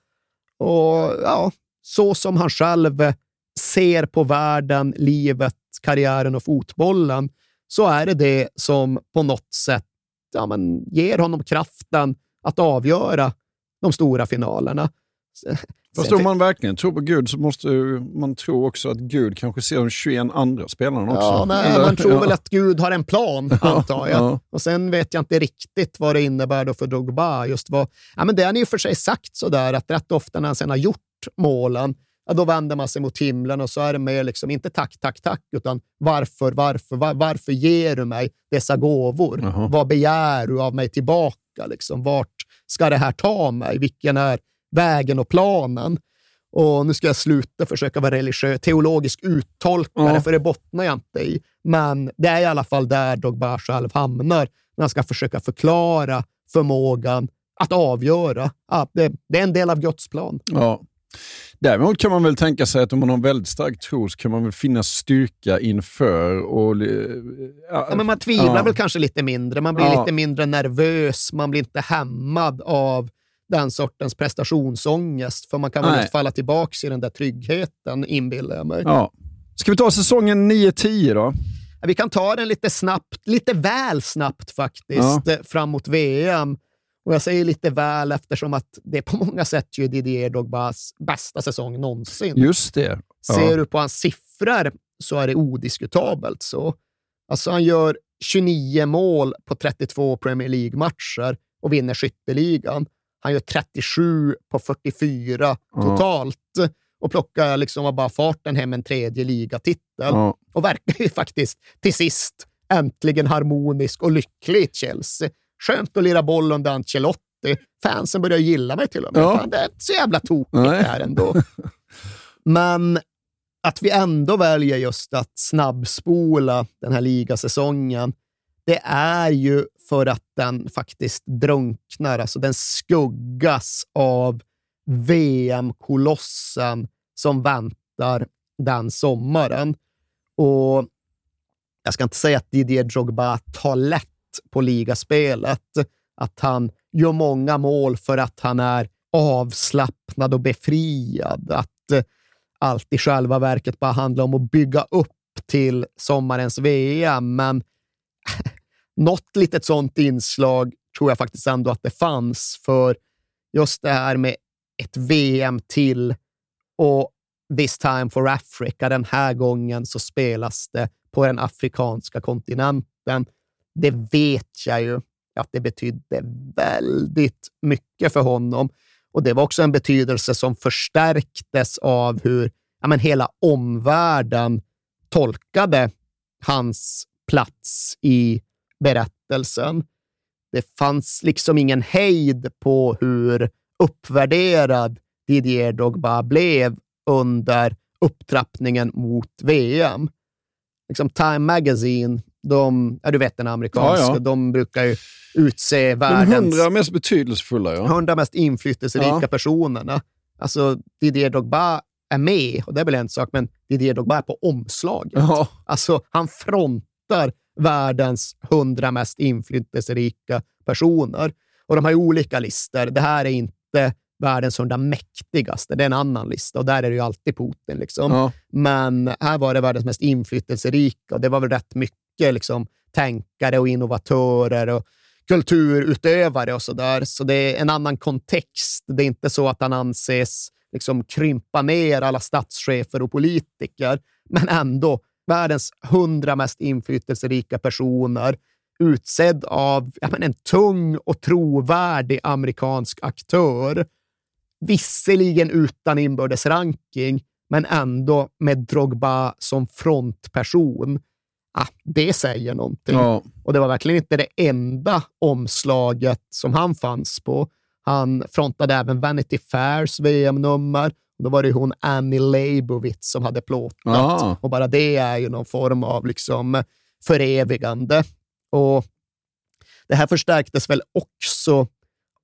Och ja, så som han själv ser på världen, livet, karriären och fotbollen, så är det det som på något sätt ja, men, ger honom kraften att avgöra de stora finalerna. Fast om man verkligen tror på Gud så måste man tro också att Gud kanske ser de 21 andra spelarna också. Ja, nej, man tror väl att Gud har en plan, antar jag. ja. Och sen vet jag inte riktigt vad det innebär då för Drogba. Just vad, ja, men det har ni ju för sig sagt sådär, att rätt ofta när han sen har gjort målen, ja, då vänder man sig mot himlen och så är det mer liksom, inte tack, tack, tack, utan varför, varför, var, varför ger du mig dessa gåvor? Jaha. Vad begär du av mig tillbaka? Liksom? Vart ska det här ta mig? Vilken är vägen och planen? Och nu ska jag sluta försöka vara religiös, teologisk uttolkare, Ja. för det bottnar jag inte i. Men det är i alla fall där Drogba själv hamnar när han ska försöka förklara förmågan att avgöra. Ja, det, det är en del av Guds plan. Ja. Däremot kan man väl tänka sig att om man har en väldigt stark tro så kan man väl finna styrka inför och... Ja, Ja, men man tvivlar ja. väl kanske lite mindre. Man blir Ja. lite mindre nervös. Man blir inte hämmad av den sortens prestationsångest. För man kan väl inte falla tillbaka i den där tryggheten, inbillar jag mig. Ja. Ska vi ta säsongen 9-10 då? Ja, Vi kan ta den lite snabbt, lite väl snabbt faktiskt, eh, framåt VM. Och jag säger lite väl eftersom att det är på många sätt ju Didier Drogbas bästa säsong någonsin. Just det. Ja. Ser du på hans siffror så är det odiskutabelt så. Alltså han gör 29 mål på 32 Premier League-matcher och vinner skytteligan. Han gör 37 på 44 totalt och plockar liksom av bara farten hem en tredje ligatitel. Ja. Och verkar ju faktiskt till sist äntligen harmonisk och lycklig i Chelsea. Skönt att lira boll under Ancelotti. Fansen börjar gilla mig till och med. Ja. Fan, det är inte så jävla tokigt Nej. det här ändå. Men att vi ändå väljer just att snabbspola den här ligasäsongen, det är ju för att den faktiskt drunknar. Alltså den skuggas av VM-kolossen som väntar den sommaren. Och jag ska inte säga att Didier Drogba tar lätt på ligaspelet. Att han gör många mål för att han är avslappnad och befriad. Att eh, allt i själva verket bara handlar om att bygga upp till sommarens VM. Men något litet sånt inslag tror jag faktiskt ändå att det fanns. För just det här med ett VM till och this time for Africa. Den här gången så spelas det på den afrikanska kontinenten. Det vet jag ju att det betydde väldigt mycket för honom. Och det var också en betydelse som förstärktes av hur ja, men hela omvärlden tolkade hans plats i berättelsen. Det fanns liksom ingen hejd på hur uppvärderad Didier Drogba blev under upptrappningen mot VM. Liksom Time Magazine, de, ja, du vet den amerikanska, Ja, ja. de brukar ju utse De världens hundra mest betydelsefulla, ja. 100 mest inflytelserika Ja. personerna. Alltså Didier Drogba är med, och det är väl en sak, men Didier Drogba är på omslaget. Ja. Alltså, han frontar världens 100 mest inflytelserika personer. Och de har ju olika listor. Det här är inte världens 100 mäktigaste, det är en annan lista och där är det ju alltid Putin. Liksom. Ja. Men här var det världens mest inflytelserika och det var väl rätt mycket liksom, tänkare och innovatörer och kulturutövare och sådär. Så det är en annan kontext. Det är inte så att han anses liksom, krympa ner alla statschefer och politiker, men ändå världens hundra mest inflytelserika personer utsedd av ja, men en tung och trovärdig amerikansk aktör. Visserligen utan inbördes ranking, men ändå med Drogba som frontperson. Ah, det säger någonting. Ja. Och det var verkligen inte det enda omslaget som han fanns på. Han frontade även Vanity Fairs VM-nummer. Då var det hon Annie Leibovitz som hade plåtat. Ah. Och bara det är ju någon form av liksom förevigande. Och det här förstärktes väl också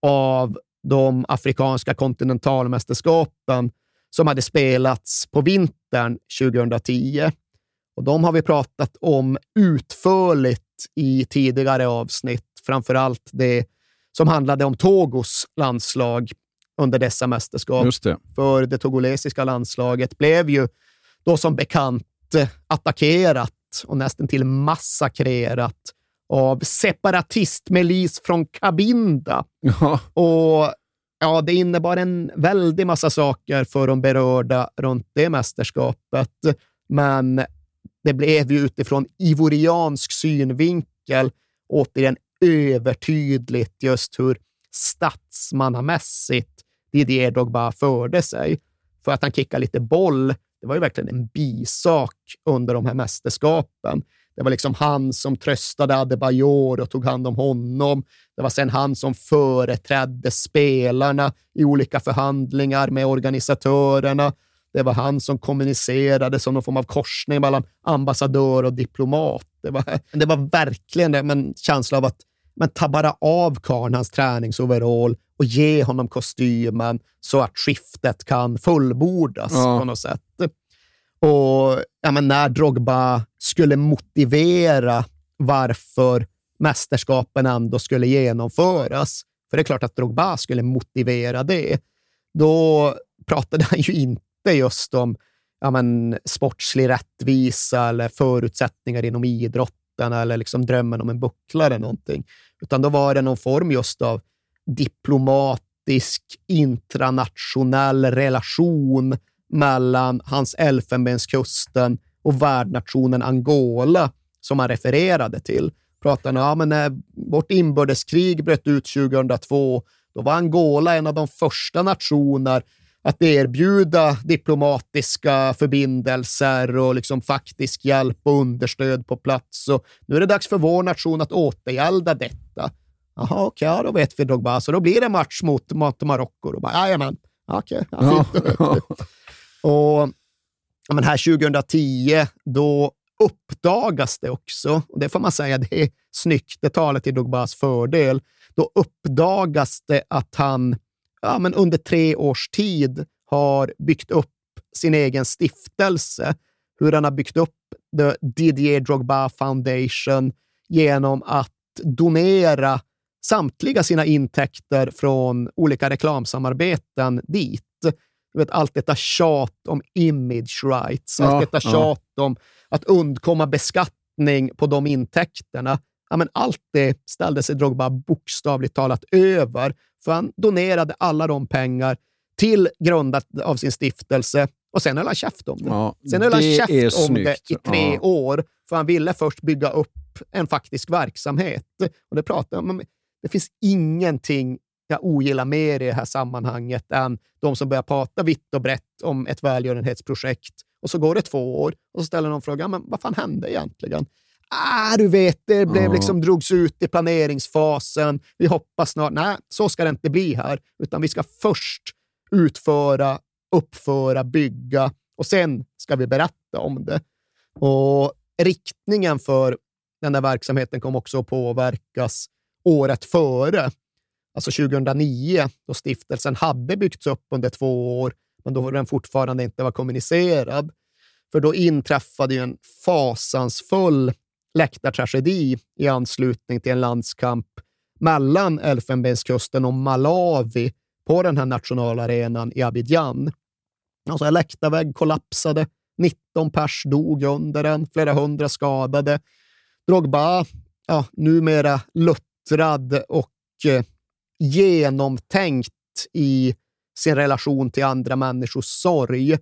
av de afrikanska kontinentalmästerskapen som hade spelats på vintern 2010. Och de har vi pratat om utförligt i tidigare avsnitt, framför allt det som handlade om Togos landslag under dessa mästerskap. Det. För det togolesiska landslaget blev ju då som bekant attackerat och nästan till massakrerat av separatistmilis från Cabinda. Ja. Och ja, det innebar en väldig massa saker för de berörda runt det mästerskapet. Men det blev ju utifrån ivoriansk synvinkel återigen övertydligt just hur statsmannamässigt Didier Drogba förde sig. För att han kickade lite boll, det var ju verkligen en bisak under de här mästerskapen. Det var liksom han som tröstade Adebayor och tog hand om honom. Det var sen han som företrädde spelarna i olika förhandlingar med organisatörerna. Det var han som kommunicerade som någon form av korsning mellan ambassadör och diplomat. Det var, det var verkligen en känsla av att men ta bara av karln hans träningsoverall och ge honom kostymen så att skiftet kan fullbordas Ja. på något sätt. Och ja, men när Drogba skulle motivera varför mästerskapen ändå skulle genomföras, för det är klart att Drogba skulle motivera det, då pratade han ju inte just om ja, men, sportslig rättvisa eller förutsättningar inom idrotten eller liksom drömmen om en buckla eller någonting, utan då var det någon form just av diplomatisk intranationell relation mellan hans Elfenbenskusten och värdnationen Angola som han refererade till. Pratade ja, men när vårt inbördeskrig bröt ut 2002, då var Angola en av de första nationer att erbjuda diplomatiska förbindelser och liksom faktisk hjälp och understöd på plats. Och nu är det dags för vår nation att återgälda detta. Jaha, okej, ja, då vet vi Drogba. Så då blir det match mot, mot Marocko. Då bara, Jajamän, okej. ja, Ja. fint. Och ja, men här 2010, då uppdagas det också, och det får man säga, det är snyggt, det talar till Dogbas fördel. Då uppdagas det att han ja, men under tre års tid har byggt upp sin egen stiftelse. Hur han har byggt upp The Didier Drogba Foundation genom att donera samtliga sina intäkter från olika reklamsamarbeten dit. Du vet, allt detta tjat om image rights, allt Ja, detta ja. tjat om att undkomma beskattning på de intäkterna. Ja, men allt det ställde sig Drogba bokstavligt talat över, för han donerade alla de pengar till grundat av sin stiftelse och sen höll han käft om det. Ja, Sen höll han det är käft om snyggt. det i tre Ja. år, för han ville först bygga upp en faktisk verksamhet. Och det, jag om- det finns ingenting jag ogillar mer i det här sammanhanget än de som börjar prata vitt och brett om ett välgörenhetsprojekt och så går det två år och så ställer någon frågan, men vad fan hände egentligen? Ah, du vet, det blev liksom, drogs ut i planeringsfasen. Vi hoppas snart. Nej, så ska det inte bli här, utan vi ska först utföra, uppföra, bygga och sen ska vi berätta om det. Och riktningen för den där verksamheten kom också att påverkas året före, alltså 2009, då stiftelsen hade byggts upp under två år, men då den fortfarande inte var kommunicerad. För då inträffade ju en fasansfull läktartragedi i anslutning till en landskamp mellan Elfenbenskusten och Malawi på den här nationalarenan i Abidjan. Alltså en läktarvägg kollapsade, 19 pers dog under den, flera hundra skadade. Drogba, ja, numera luttrad och eh, genomtänkt i sin relation till andra människors sorg.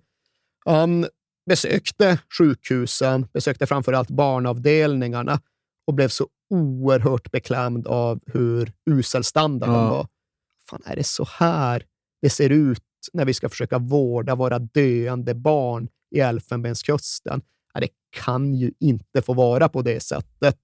Han besökte sjukhusen, besökte framförallt barnavdelningarna och blev så oerhört beklämd av hur usel standarden Ja. var. Fan, är det så här det ser ut när vi ska försöka vårda våra döende barn i Elfenbenskusten? Ja, det kan ju inte få vara på det sättet.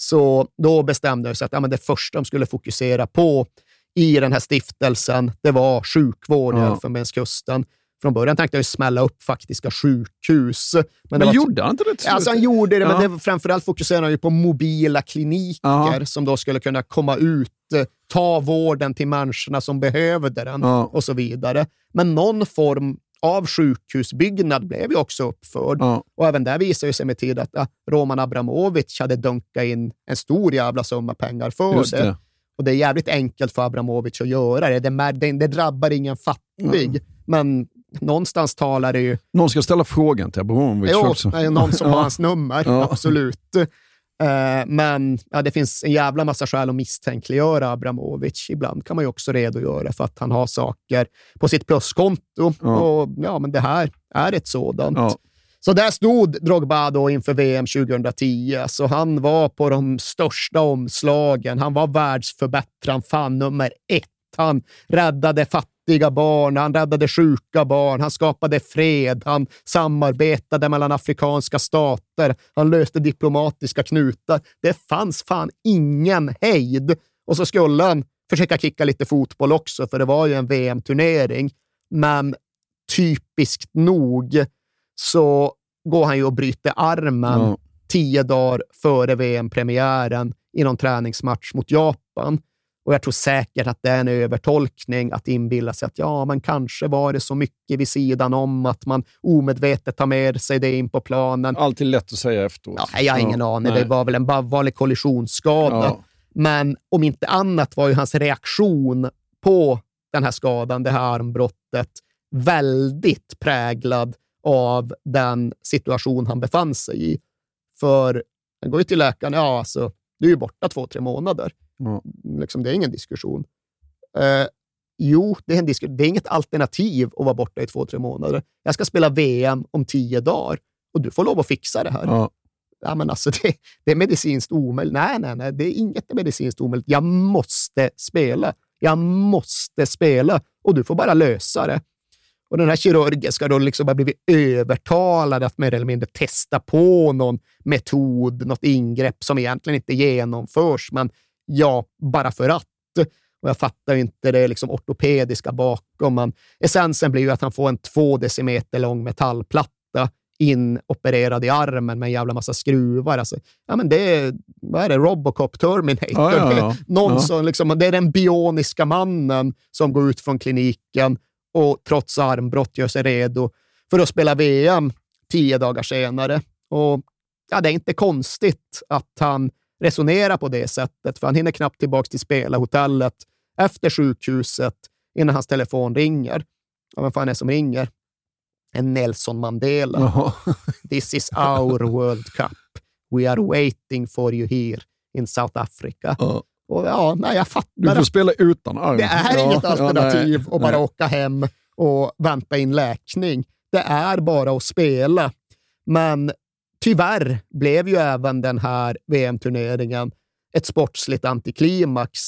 Så då bestämde jag sig att ja, men det första de skulle fokusera på i den här stiftelsen, det var sjukvård i Ja. Elfenbenskusten. Från början tänkte jag ju smälla upp faktiska sjukhus. Men, det Men var gjorde han inte det? Alltså han gjorde det, Ja. men det framförallt fokuserade han ju på mobila kliniker Ja. som då skulle kunna komma ut, eh, ta vården till människorna som behövde den Ja. och så vidare. Men någon form av sjukhusbyggnad blev ju också uppförd. Ja. Och även där visar ju sig med tid att ja, Roman Abramovic hade dunkat in en stor jävla summa pengar för det. det. Och det är jävligt enkelt för Abramovic att göra det. Det, det, det drabbar ingen fattig, men någonstans talar det ju... Någon ska ställa frågan till Abramovic Jo, också. någon som Ja. har hans nummer, Ja. absolut. Eh, men ja, det finns en jävla massa skäl att misstänkliggöra Abramovic. Ibland kan man ju också redogöra för att han har saker på sitt pluskonto. Ja. Och ja, men det här är ett sådant. Ja. Så där stod Drogba då inför VM 2010. Så han var på de största omslagen. Han var världsförbättraren, fan nummer ett. Han räddade fattiga barn, han räddade sjuka barn, han skapade fred, han samarbetade mellan afrikanska stater, han löste diplomatiska knutar. Det fanns fan ingen hejd. Och så skulle han försöka kicka lite fotboll också, för det var ju en VM-turnering. Men typiskt nog så går han ju och bryter armen Ja. tio dagar före VM-premiären i någon träningsmatch mot Japan. Och jag tror säkert att det är en övertolkning att inbilla sig att ja, men kanske var det så mycket vid sidan om att man omedvetet tar med sig det in på planen. Alltid lätt att säga efteråt. Ja, jag har ingen aning. nej. Det var väl en vanlig kollisionsskada. Ja. Men om inte annat var ju hans reaktion på den här skadan, det här armbrottet, väldigt präglad av den situation han befann sig i. För han går ju till läkaren, ja alltså, du är ju borta två, tre månader. Ja. Liksom, det är ingen diskussion. Eh, jo, det är, en disku- det är inget alternativ att vara borta i två, tre månader. Jag ska spela VM om tio dagar och du får lov att fixa det här. Ja. Ja, men alltså det, det är medicinskt omöjligt. Nej, nej, nej, det är inget medicinskt omöjligt. Jag måste spela. Jag måste spela och du får bara lösa det. Och den här kirurgen ska då liksom ha blivit övertalad att mer eller mindre testa på någon metod, något ingrepp som egentligen inte genomförs, men ja, bara för att. Och jag fattar inte det liksom ortopediska bakom. Men essensen blir ju att han får en två decimeter lång metallplatta inopererad i armen med en jävla massa skruvar. Alltså, ja, men det är, vad är det, Robocop Terminator. Ja, ja, ja. Någon som, liksom, det är den bioniska mannen som går ut från kliniken och trots armbrott gör sig redo för att spela VM tio dagar senare. Och ja, Det är inte konstigt att han resonerar på det sättet, för han hinner knappt tillbaka till spelarhotellet efter sjukhuset innan hans telefon ringer. Ja, vem fan är det som ringer? En Nelson Mandela. Jaha. This is our World Cup. We are waiting for you here in South Africa. Ja. Och ja, nej, jag fattar. Du får spela utan arm. Det är Ja, inget ja, alternativ nej, att bara nej. åka hem och vänta in läkning. Det är bara att spela. Men tyvärr blev ju även den här VM-turneringen ett sportsligt antiklimax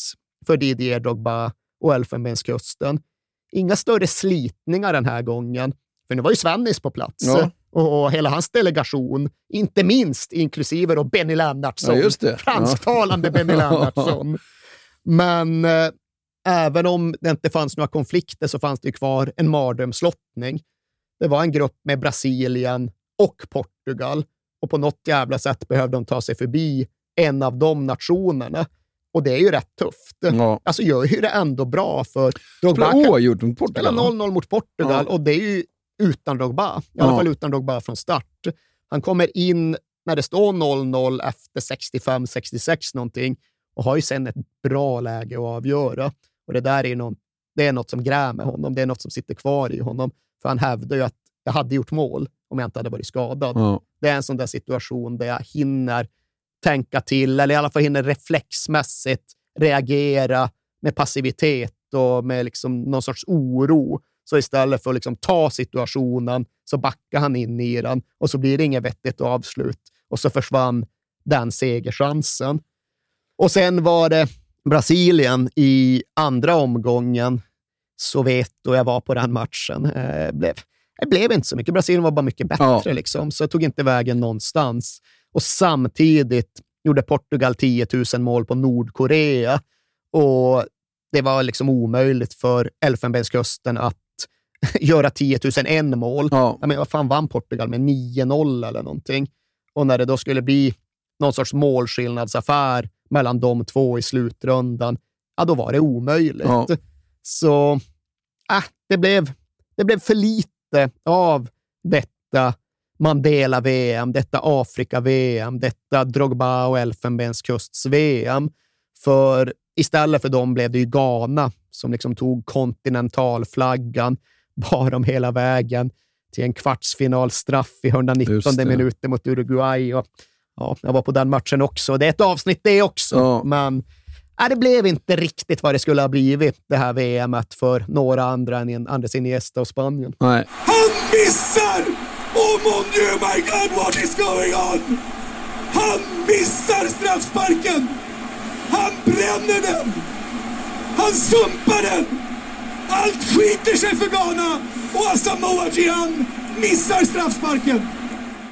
för Didier Drogba och Elfenbenskusten. Inga större slitningar den här gången, för nu var ju Svennis på plats. Ja. Och, och hela hans delegation, inte minst inklusive då Benny Lennartsson, Ja, fransktalande Benny Lennartsson. Men eh, även om det inte fanns några konflikter så fanns det kvar en mardrömslottning. Det var en grupp med Brasilien och Portugal och på något jävla sätt behövde de ta sig förbi en av de nationerna. Och det är ju rätt tufft. Ja. Alltså gör ju det ändå bra för Drogba Spela kan- oavgjort mot Portugal. 0-0 mot Portugal Ja. och det är ju utan Drogba. I alla Ja. fall utan Drogba från start. Han kommer in när det står 0-0 efter 65-66 någonting och har ju sen ett bra läge att avgöra. Och det där är, någon, det är något som grämer honom. Det är något som sitter kvar i honom. För han hävdar ju att jag hade gjort mål om jag inte hade varit skadad. Ja. Det är en sån där situation där jag hinner tänka till, eller i alla fall hinner reflexmässigt reagera med passivitet och med liksom någon sorts oro. Så istället för att liksom ta situationen så backar han in i den och så blir det inget vettigt avslut. Och så försvann den segerchansen. Och sen var det Brasilien i andra omgången. Så vet och jag var på den matchen. Eh, blev, det blev inte så mycket. Brasilien var bara mycket bättre, Ja. liksom, så jag tog inte vägen någonstans. Och samtidigt gjorde Portugal 10 000 mål på Nordkorea. Och det var liksom omöjligt för Elfenbenskusten att göra 10 001 mål. Ja. Jag menar, vad fan vann Portugal med 9-0 eller någonting? Och när det då skulle bli någon sorts målskillnadsaffär mellan de två i slutrundan, ja, då var det omöjligt. Ja. Så äh, det, blev, det blev för lite lite av detta Mandela-VM, detta Afrika-VM, detta Drogba och Elfenbenskusts-VM. För istället för dem blev det ju Ghana som liksom tog kontinentalflaggan, bar dem hela vägen till en kvartsfinalstraff i 119 minuter mot Uruguay. Och, ja, jag var på den matchen också. Det är ett avsnitt det också, ja. men det blev inte riktigt vad det skulle ha blivit, det här VMet, för några andra än Andres Iniesta och Spanien. Nej. Han missar! Oh mon dieu, my God, what is going on? Han missar straffsparken! Han bränner den! Han sumpar den! Allt skiter sig för Ghana och Asamoah Gyan missar straffsparken!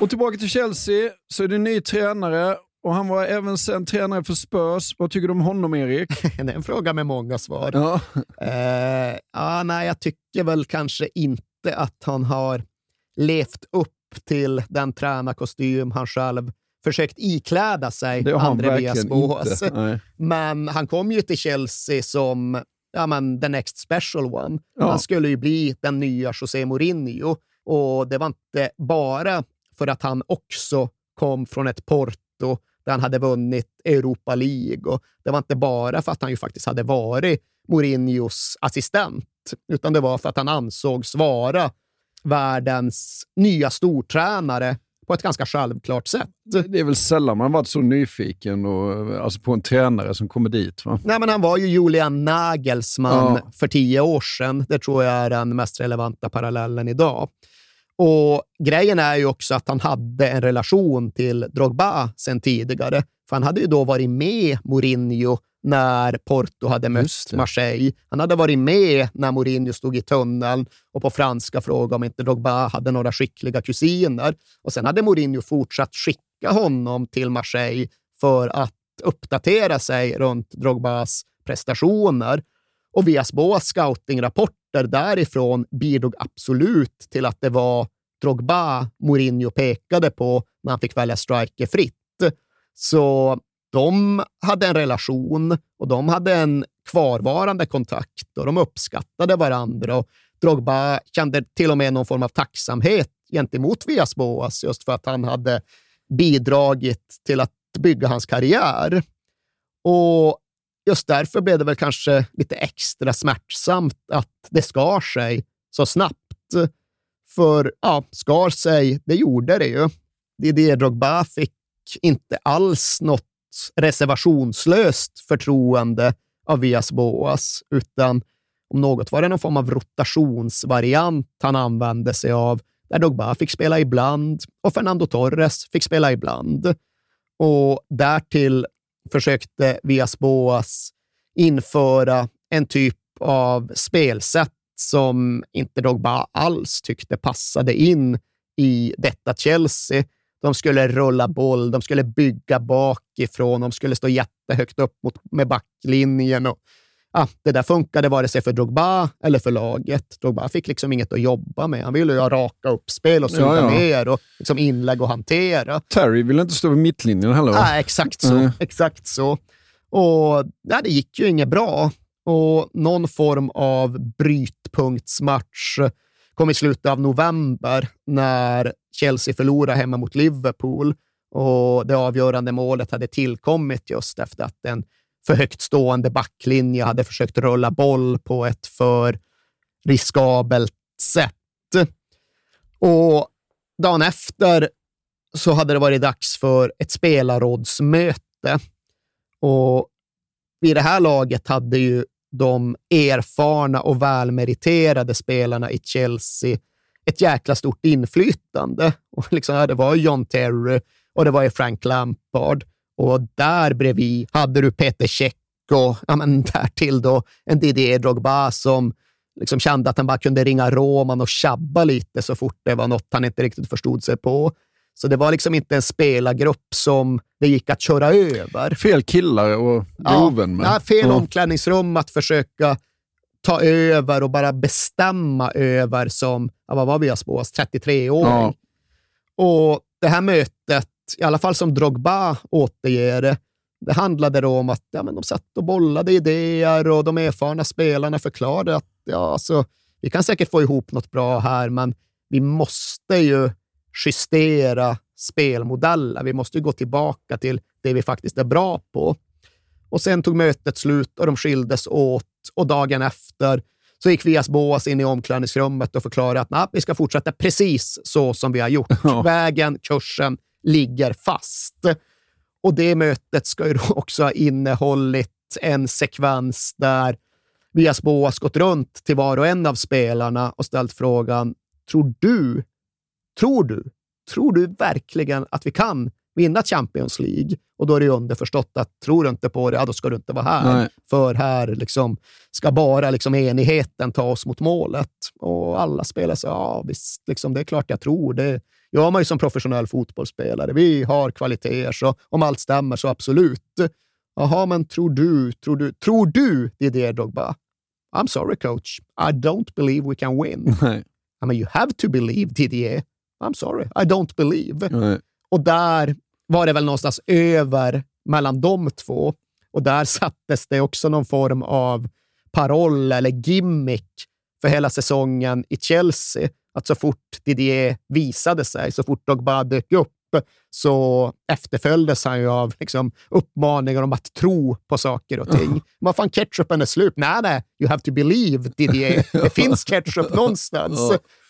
Och tillbaka till Chelsea, så är det ny tränare och han var även sen tränare för Spurs. Vad tycker du om honom, Erik? det är en fråga med många svar. Ja. Uh, ja, nej, jag tycker väl kanske inte att han har levt upp till den tränarkostym han själv försökt ikläda sig, det har André Villas Men han kom ju till Chelsea som ja, men, the next special one. Ja. Han skulle ju bli den nya José Mourinho. Och det var inte bara för att han också kom från ett Porto där han hade vunnit Europa League. Och det var inte bara för att han ju faktiskt hade varit Mourinhos assistent, utan det var för att han ansågs vara världens nya stortränare på ett ganska självklart sätt. Det är väl sällan man varit så nyfiken och, alltså på en tränare som kommer dit. Va? Nej, men han var ju Julian Nagelsmann ja. för tio år sedan. Det tror jag är den mest relevanta parallellen idag. Och Grejen är ju också att han hade en relation till Drogba sen tidigare. För han hade ju då varit med Mourinho när Porto hade mött Marseille. Han hade varit med när Mourinho stod i tunneln och på franska frågade om inte Drogba hade några skickliga kusiner. Och sen hade Mourinho fortsatt skicka honom till Marseille för att uppdatera sig runt Drogbas prestationer. Och Viasboas scoutingrapporter därifrån bidrog absolut till att det var Drogba Mourinho pekade på när han fick välja striker fritt. Så de hade en relation och de hade en kvarvarande kontakt och de uppskattade varandra. Och Drogba kände till och med någon form av tacksamhet gentemot Viasboas alltså just för att han hade bidragit till att bygga hans karriär. Och just därför blev det väl kanske lite extra smärtsamt att det skar sig så snabbt. För ja, skar sig, det gjorde det ju. Didier Drogba fick inte alls något reservationslöst förtroende av Vias Boas, utan om något var det någon form av rotationsvariant han använde sig av, där Drogba fick spela ibland och Fernando Torres fick spela ibland. Och därtill försökte Vias Boas införa en typ av spelsätt som inte Drogba alls tyckte passade in i detta Chelsea. De skulle rulla boll, de skulle bygga bakifrån, de skulle stå jättehögt upp mot, med backlinjen. Och, ja, det där funkade vare sig för Drogba eller för laget. Drogba fick liksom inget att jobba med. Han ville ju ha raka uppspel och suga ja, ja. ner och liksom inlägg och hantera. Terry ville inte stå vid mittlinjen heller? Va? Ja, exakt så. Mm. Exakt så. Och ja, Det gick ju inget bra. Och någon form av brytpunktsmatch kom i slutet av november när Chelsea förlorade hemma mot Liverpool och det avgörande målet hade tillkommit just efter att en för högt stående backlinje hade försökt rulla boll på ett för riskabelt sätt. Och dagen efter så hade det varit dags för ett spelarrådsmöte och vid det här laget hade ju de erfarna och välmeriterade spelarna i Chelsea ett jäkla stort inflytande. Och liksom, det var John Terry och det var Frank Lampard. Och där bredvid hade du Peter Cech och ja, men därtill då en Didier Drogba som liksom kände att han bara kunde ringa Roman och tjabba lite så fort det var något han inte riktigt förstod sig på. Så det var liksom inte en spelargrupp som det gick att köra över. Fel killar och groven. Ja, med. fel ja. omklädningsrum att försöka ta över och bara bestämma över som, ja, vad var vi spås, 33-åring. Ja. Och det här mötet, i alla fall som Drogba återger det, det handlade då om att ja, men de satt och bollade idéer och de erfarna spelarna förklarade att ja, alltså, vi kan säkert få ihop något bra här, men vi måste ju justera spelmodeller. Vi måste ju gå tillbaka till det vi faktiskt är bra på. Och sen tog mötet slut och de skildes åt och dagen efter så gick Vias Boas in i omklädningsrummet och förklarade att nah, vi ska fortsätta precis så som vi har gjort. Ja. Vägen, kursen ligger fast. Och det mötet ska ju då också ha innehållit en sekvens där Vias Boas gått runt till var och en av spelarna och ställt frågan, tror du, tror du, tror du verkligen att vi kan vinna Champions League? Och då är det underförstått att tror du inte på det, ja, då ska du inte vara här. Nej. För här liksom, ska bara liksom enigheten ta oss mot målet. Och alla spelare säger, ja visst, liksom, det är klart jag tror det. Gör man ju som professionell fotbollsspelare. Vi har kvaliteter, så om allt stämmer så absolut. Jaha, men tror du, tror du, tror du Didier Drogba? I'm sorry coach, I don't believe we can win. Nej. I mean, you have to believe Didier. I'm sorry, I don't believe. Nej. Och där var det väl någonstans över mellan de två. Och där sattes det också någon form av paroll eller gimmick för hela säsongen i Chelsea. Att så fort Didier visade sig, så fort Drogba dök upp, så efterföljdes han ju av liksom, uppmaningar om att tro på saker och ting. Vad fan, ketchupen är slut. Nej, nej, you have to believe Didier. Det finns ketchup någonstans.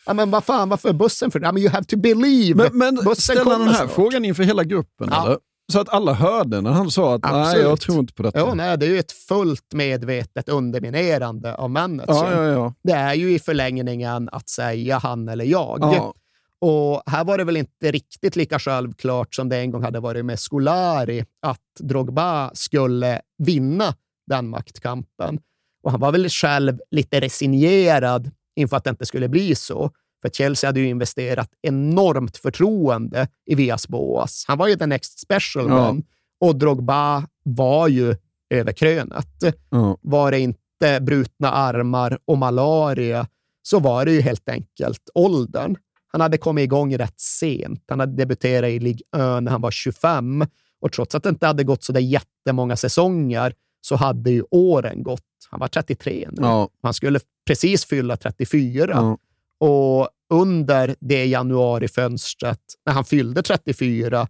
Ja. Men vad fan, varför bussen för? Ja, men you have to believe. Men, men ställer han den här snart. frågan inför hela gruppen? Ja. Eller? Så att alla hörde när han sa att nej, Absolut. jag tror inte på detta. Ja, nej, det är ju ett fullt medvetet underminerande av managern. ja, ja, ja. Det är ju i förlängningen att säga han eller jag. ja. Och här var det väl inte riktigt lika självklart som det en gång hade varit med Scolari att Drogba skulle vinna den maktkampen. Och han var väl själv lite resignerad inför att det inte skulle bli så. För Chelsea hade ju investerat enormt förtroende i Vias Boas. Han var ju the next special Ja. one och Drogba var ju över krönet. ja. Var det inte brutna armar och malaria så var det ju helt enkelt åldern. Han hade kommit igång rätt sent. Han hade debuterat i Ligue 1 när han var 25 och trots att det inte hade gått så där jättemånga säsonger så hade ju åren gått. Han var 33 nu. Ja. Han skulle precis fylla 34. Ja. Och under det januarifönstret, när han fyllde 34,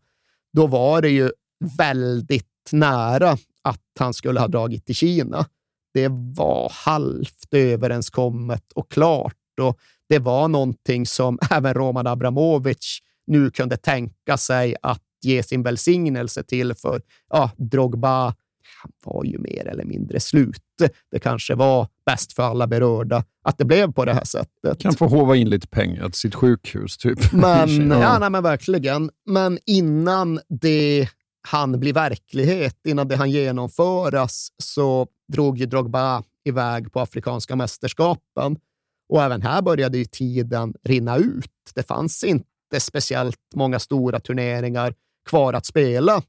då var det ju väldigt nära att han skulle ha dragit till Kina. Det var halvt överenskommet och klart och det var någonting som även Roman Abramovic nu kunde tänka sig att ge sin välsignelse till, för ja, Drogba han var ju mer eller mindre slut. Det kanske var bäst för alla berörda att det blev på det här sättet. Kan få hova in lite pengar till sitt sjukhus, typ. Men, Ja. ja. nej, men verkligen. Men innan det han bli verklighet, innan det han genomföras, så drog ju Drogba iväg på Afrikanska mästerskapen. Och även här började ju tiden rinna ut. Det fanns inte speciellt många stora turneringar kvar att spela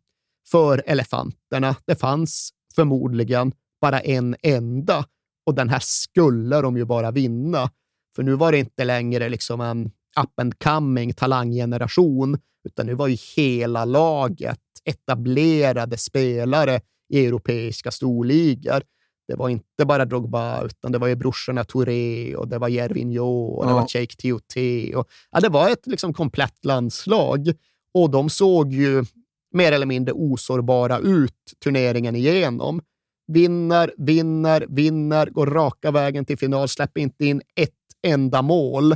för elefanterna. Det fanns förmodligen bara en enda och den här skulle de ju bara vinna. För nu var det inte längre liksom en up and coming talanggeneration, utan nu var ju hela laget etablerade spelare i europeiska storligor. Det var inte bara Drogba, utan det var ju brorsorna Touré och det var Jervinho och det Ja. var Cheikh Tioté. Och, ja, det var ett liksom komplett landslag och de såg ju mer eller mindre osårbara ut turneringen igenom. Vinner, vinner, vinner, går raka vägen till final, släpper inte in ett enda mål.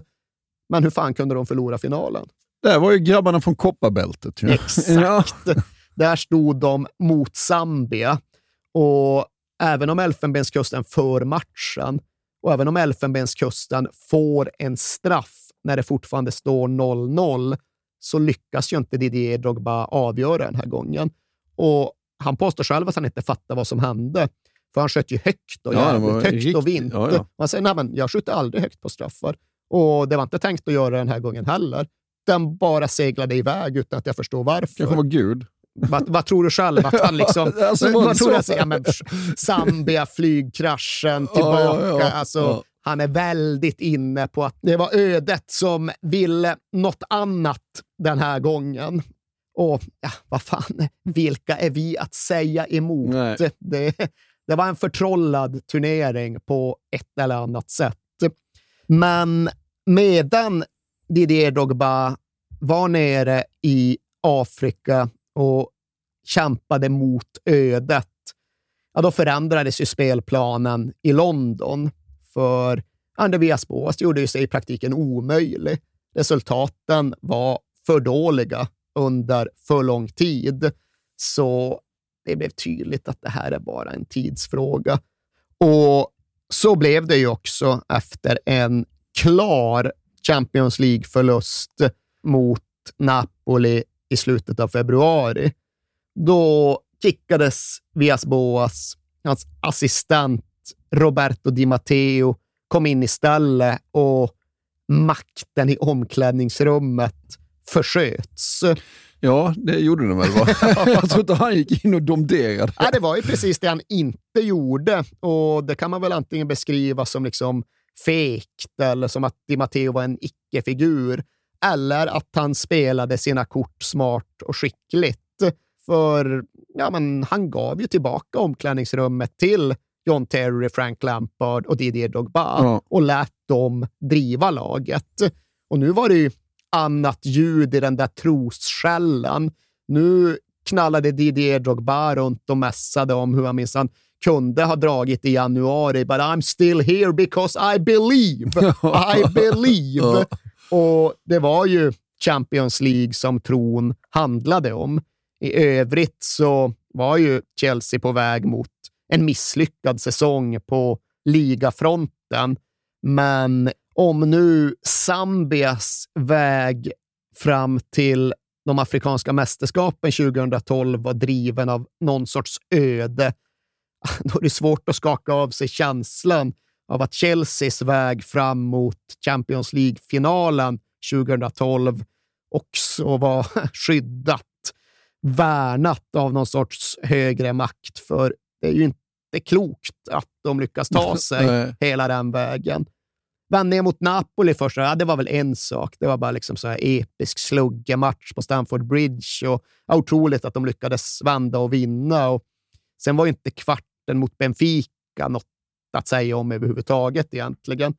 Men hur fan kunde de förlora finalen? Det var ju grabbarna från kopparbältet. Ja. Exakt. Där stod de mot Zambia. Och även om Elfenbenskusten för matchen och även om Elfenbenskusten får en straff när det fortfarande står 0-0 så lyckas ju inte Didier Drogba avgöra den här gången. Och han påstår själv att han inte fattar vad som hände. För han sköt ju högt och Ja, jävligt högt riktigt- och vint. ja, ja. Han säger, nej men jag skjuter aldrig högt på straffar. Och det var inte tänkt att göra den här gången heller. Den bara seglade iväg utan att jag förstår varför. Kanske var Gud. Vad, vad tror du själv? Att han liksom... Alltså, vad, tror du? Alltså, ja, men, Zambia, flygkraschen, tillbaka. Ja, ja. Alltså. Han är väldigt inne på att det var ödet som ville något annat den här gången. Och ja, vad fan, vilka är vi att säga emot? Det, det var en förtrollad turnering på ett eller annat sätt. Men medan Didier Drogba var nere i Afrika och kämpade mot ödet, ja, då förändrades ju spelplanen i London. För Andreas Boas gjorde ju sig i praktiken omöjlig. Resultaten var för dåliga under för lång tid. Så det blev tydligt att det här är bara en tidsfråga. Och så blev det ju också efter en klar Champions League-förlust mot Napoli i slutet av februari. Då kickades Vias Boas, hans assistent Roberto Di Matteo kom in istället och makten i omklädningsrummet försköts. Ja, det gjorde den väl? Va? jag tror inte han gick in och domderade. Ja, det var ju precis det han inte gjorde och det kan man väl antingen beskriva som liksom fegt eller som att Di Matteo var en icke-figur eller att han spelade sina kort smart och skickligt. För ja, men han gav ju tillbaka omklädningsrummet till John Terry, Frank Lampard och Didier Drogba Ja. och lät dem driva laget. Och nu var det ju annat ljud i den där trosskällan. Nu knallade Didier Drogba runt och mässade om hur han minsann kunde ha dragit i januari, but I'm still here because I believe. I believe. Och det var ju Champions League som tron handlade om. I övrigt så var ju Chelsea på väg mot en misslyckad säsong på ligafronten. Men om nu Zambias väg fram till de afrikanska mästerskapen 2012 var driven av någon sorts öde, då är det svårt att skaka av sig känslan av att Chelseas väg fram mot Champions League-finalen 2012 också var skyddat, värnat av någon sorts högre makt. För det är ju inte klokt att de lyckas ta sig hela den vägen. Vann ner mot Napoli först, ja, det var väl en sak. Det var bara liksom så här episk sluggematch på Stamford Bridge och ja, otroligt att de lyckades vända och vinna. Och sen var ju inte kvarten mot Benfica något att säga om överhuvudtaget egentligen.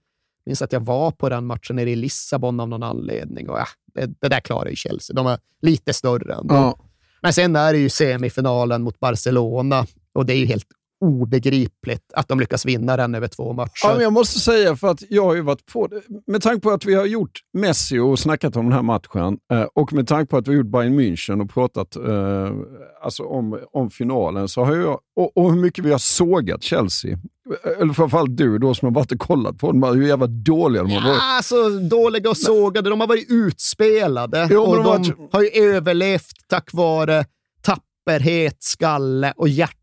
Jag minns att jag var på den matchen nere i Lissabon av någon anledning och ja, det, det där klarar ju Chelsea. De är lite större ändå. Ja. Men sen är det ju semifinalen mot Barcelona och det är ju helt obegripligt att de lyckas vinna den över två matcher. Ja, men jag måste säga, för att jag har ju varit på det. Med tanke på att vi har gjort Messi och snackat om den här matchen eh, och med tanke på att vi har gjort Bayern München och pratat eh, alltså om, om finalen så har jag, och, och hur mycket vi har sågat Chelsea. Eller framförallt du då som har varit och kollat på dem, hur jävla dåliga de har varit. Ja, alltså dåliga och sågade. De har varit utspelade Jo, och de de har varit- har ju överlevt tack vare tapperhet, skalle och hjärta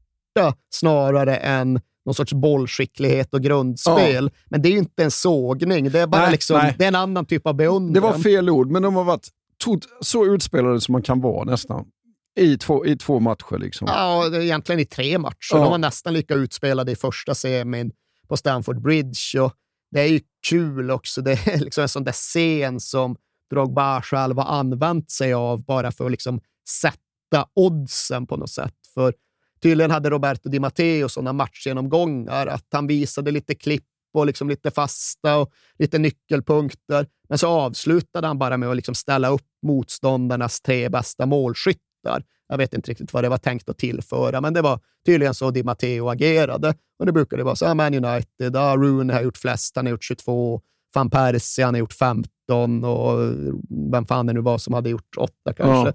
snarare än någon sorts bollskicklighet och grundspel. Men det är ju inte en sågning. Det är bara Nej, liksom, nej. det är en annan typ av beundran. Det var fel ord, men de har varit så utspelade som man kan vara nästan. I två, i två matcher. Liksom. Ja, egentligen i tre matcher. Ja. De var nästan lika utspelade i första semin på Stamford Bridge. Och det är ju kul också. Det är liksom en sån där scen som Drogba själv har använt sig av bara för att liksom sätta oddsen på något sätt. För tydligen hade Roberto Di Matteo sådana matchgenomgångar att han visade lite klipp och liksom lite fasta och lite nyckelpunkter. Men så avslutade han bara med att liksom ställa upp motståndarnas tre bästa målskyttar. Jag vet inte riktigt vad det var tänkt att tillföra, men det var tydligen så Di Matteo agerade. Och det brukade vara så här, Man United, ah, Rooney har gjort flest, han har gjort 22, van Persie han har gjort 15 och vem fan det nu var som hade gjort 8 kanske. Ja.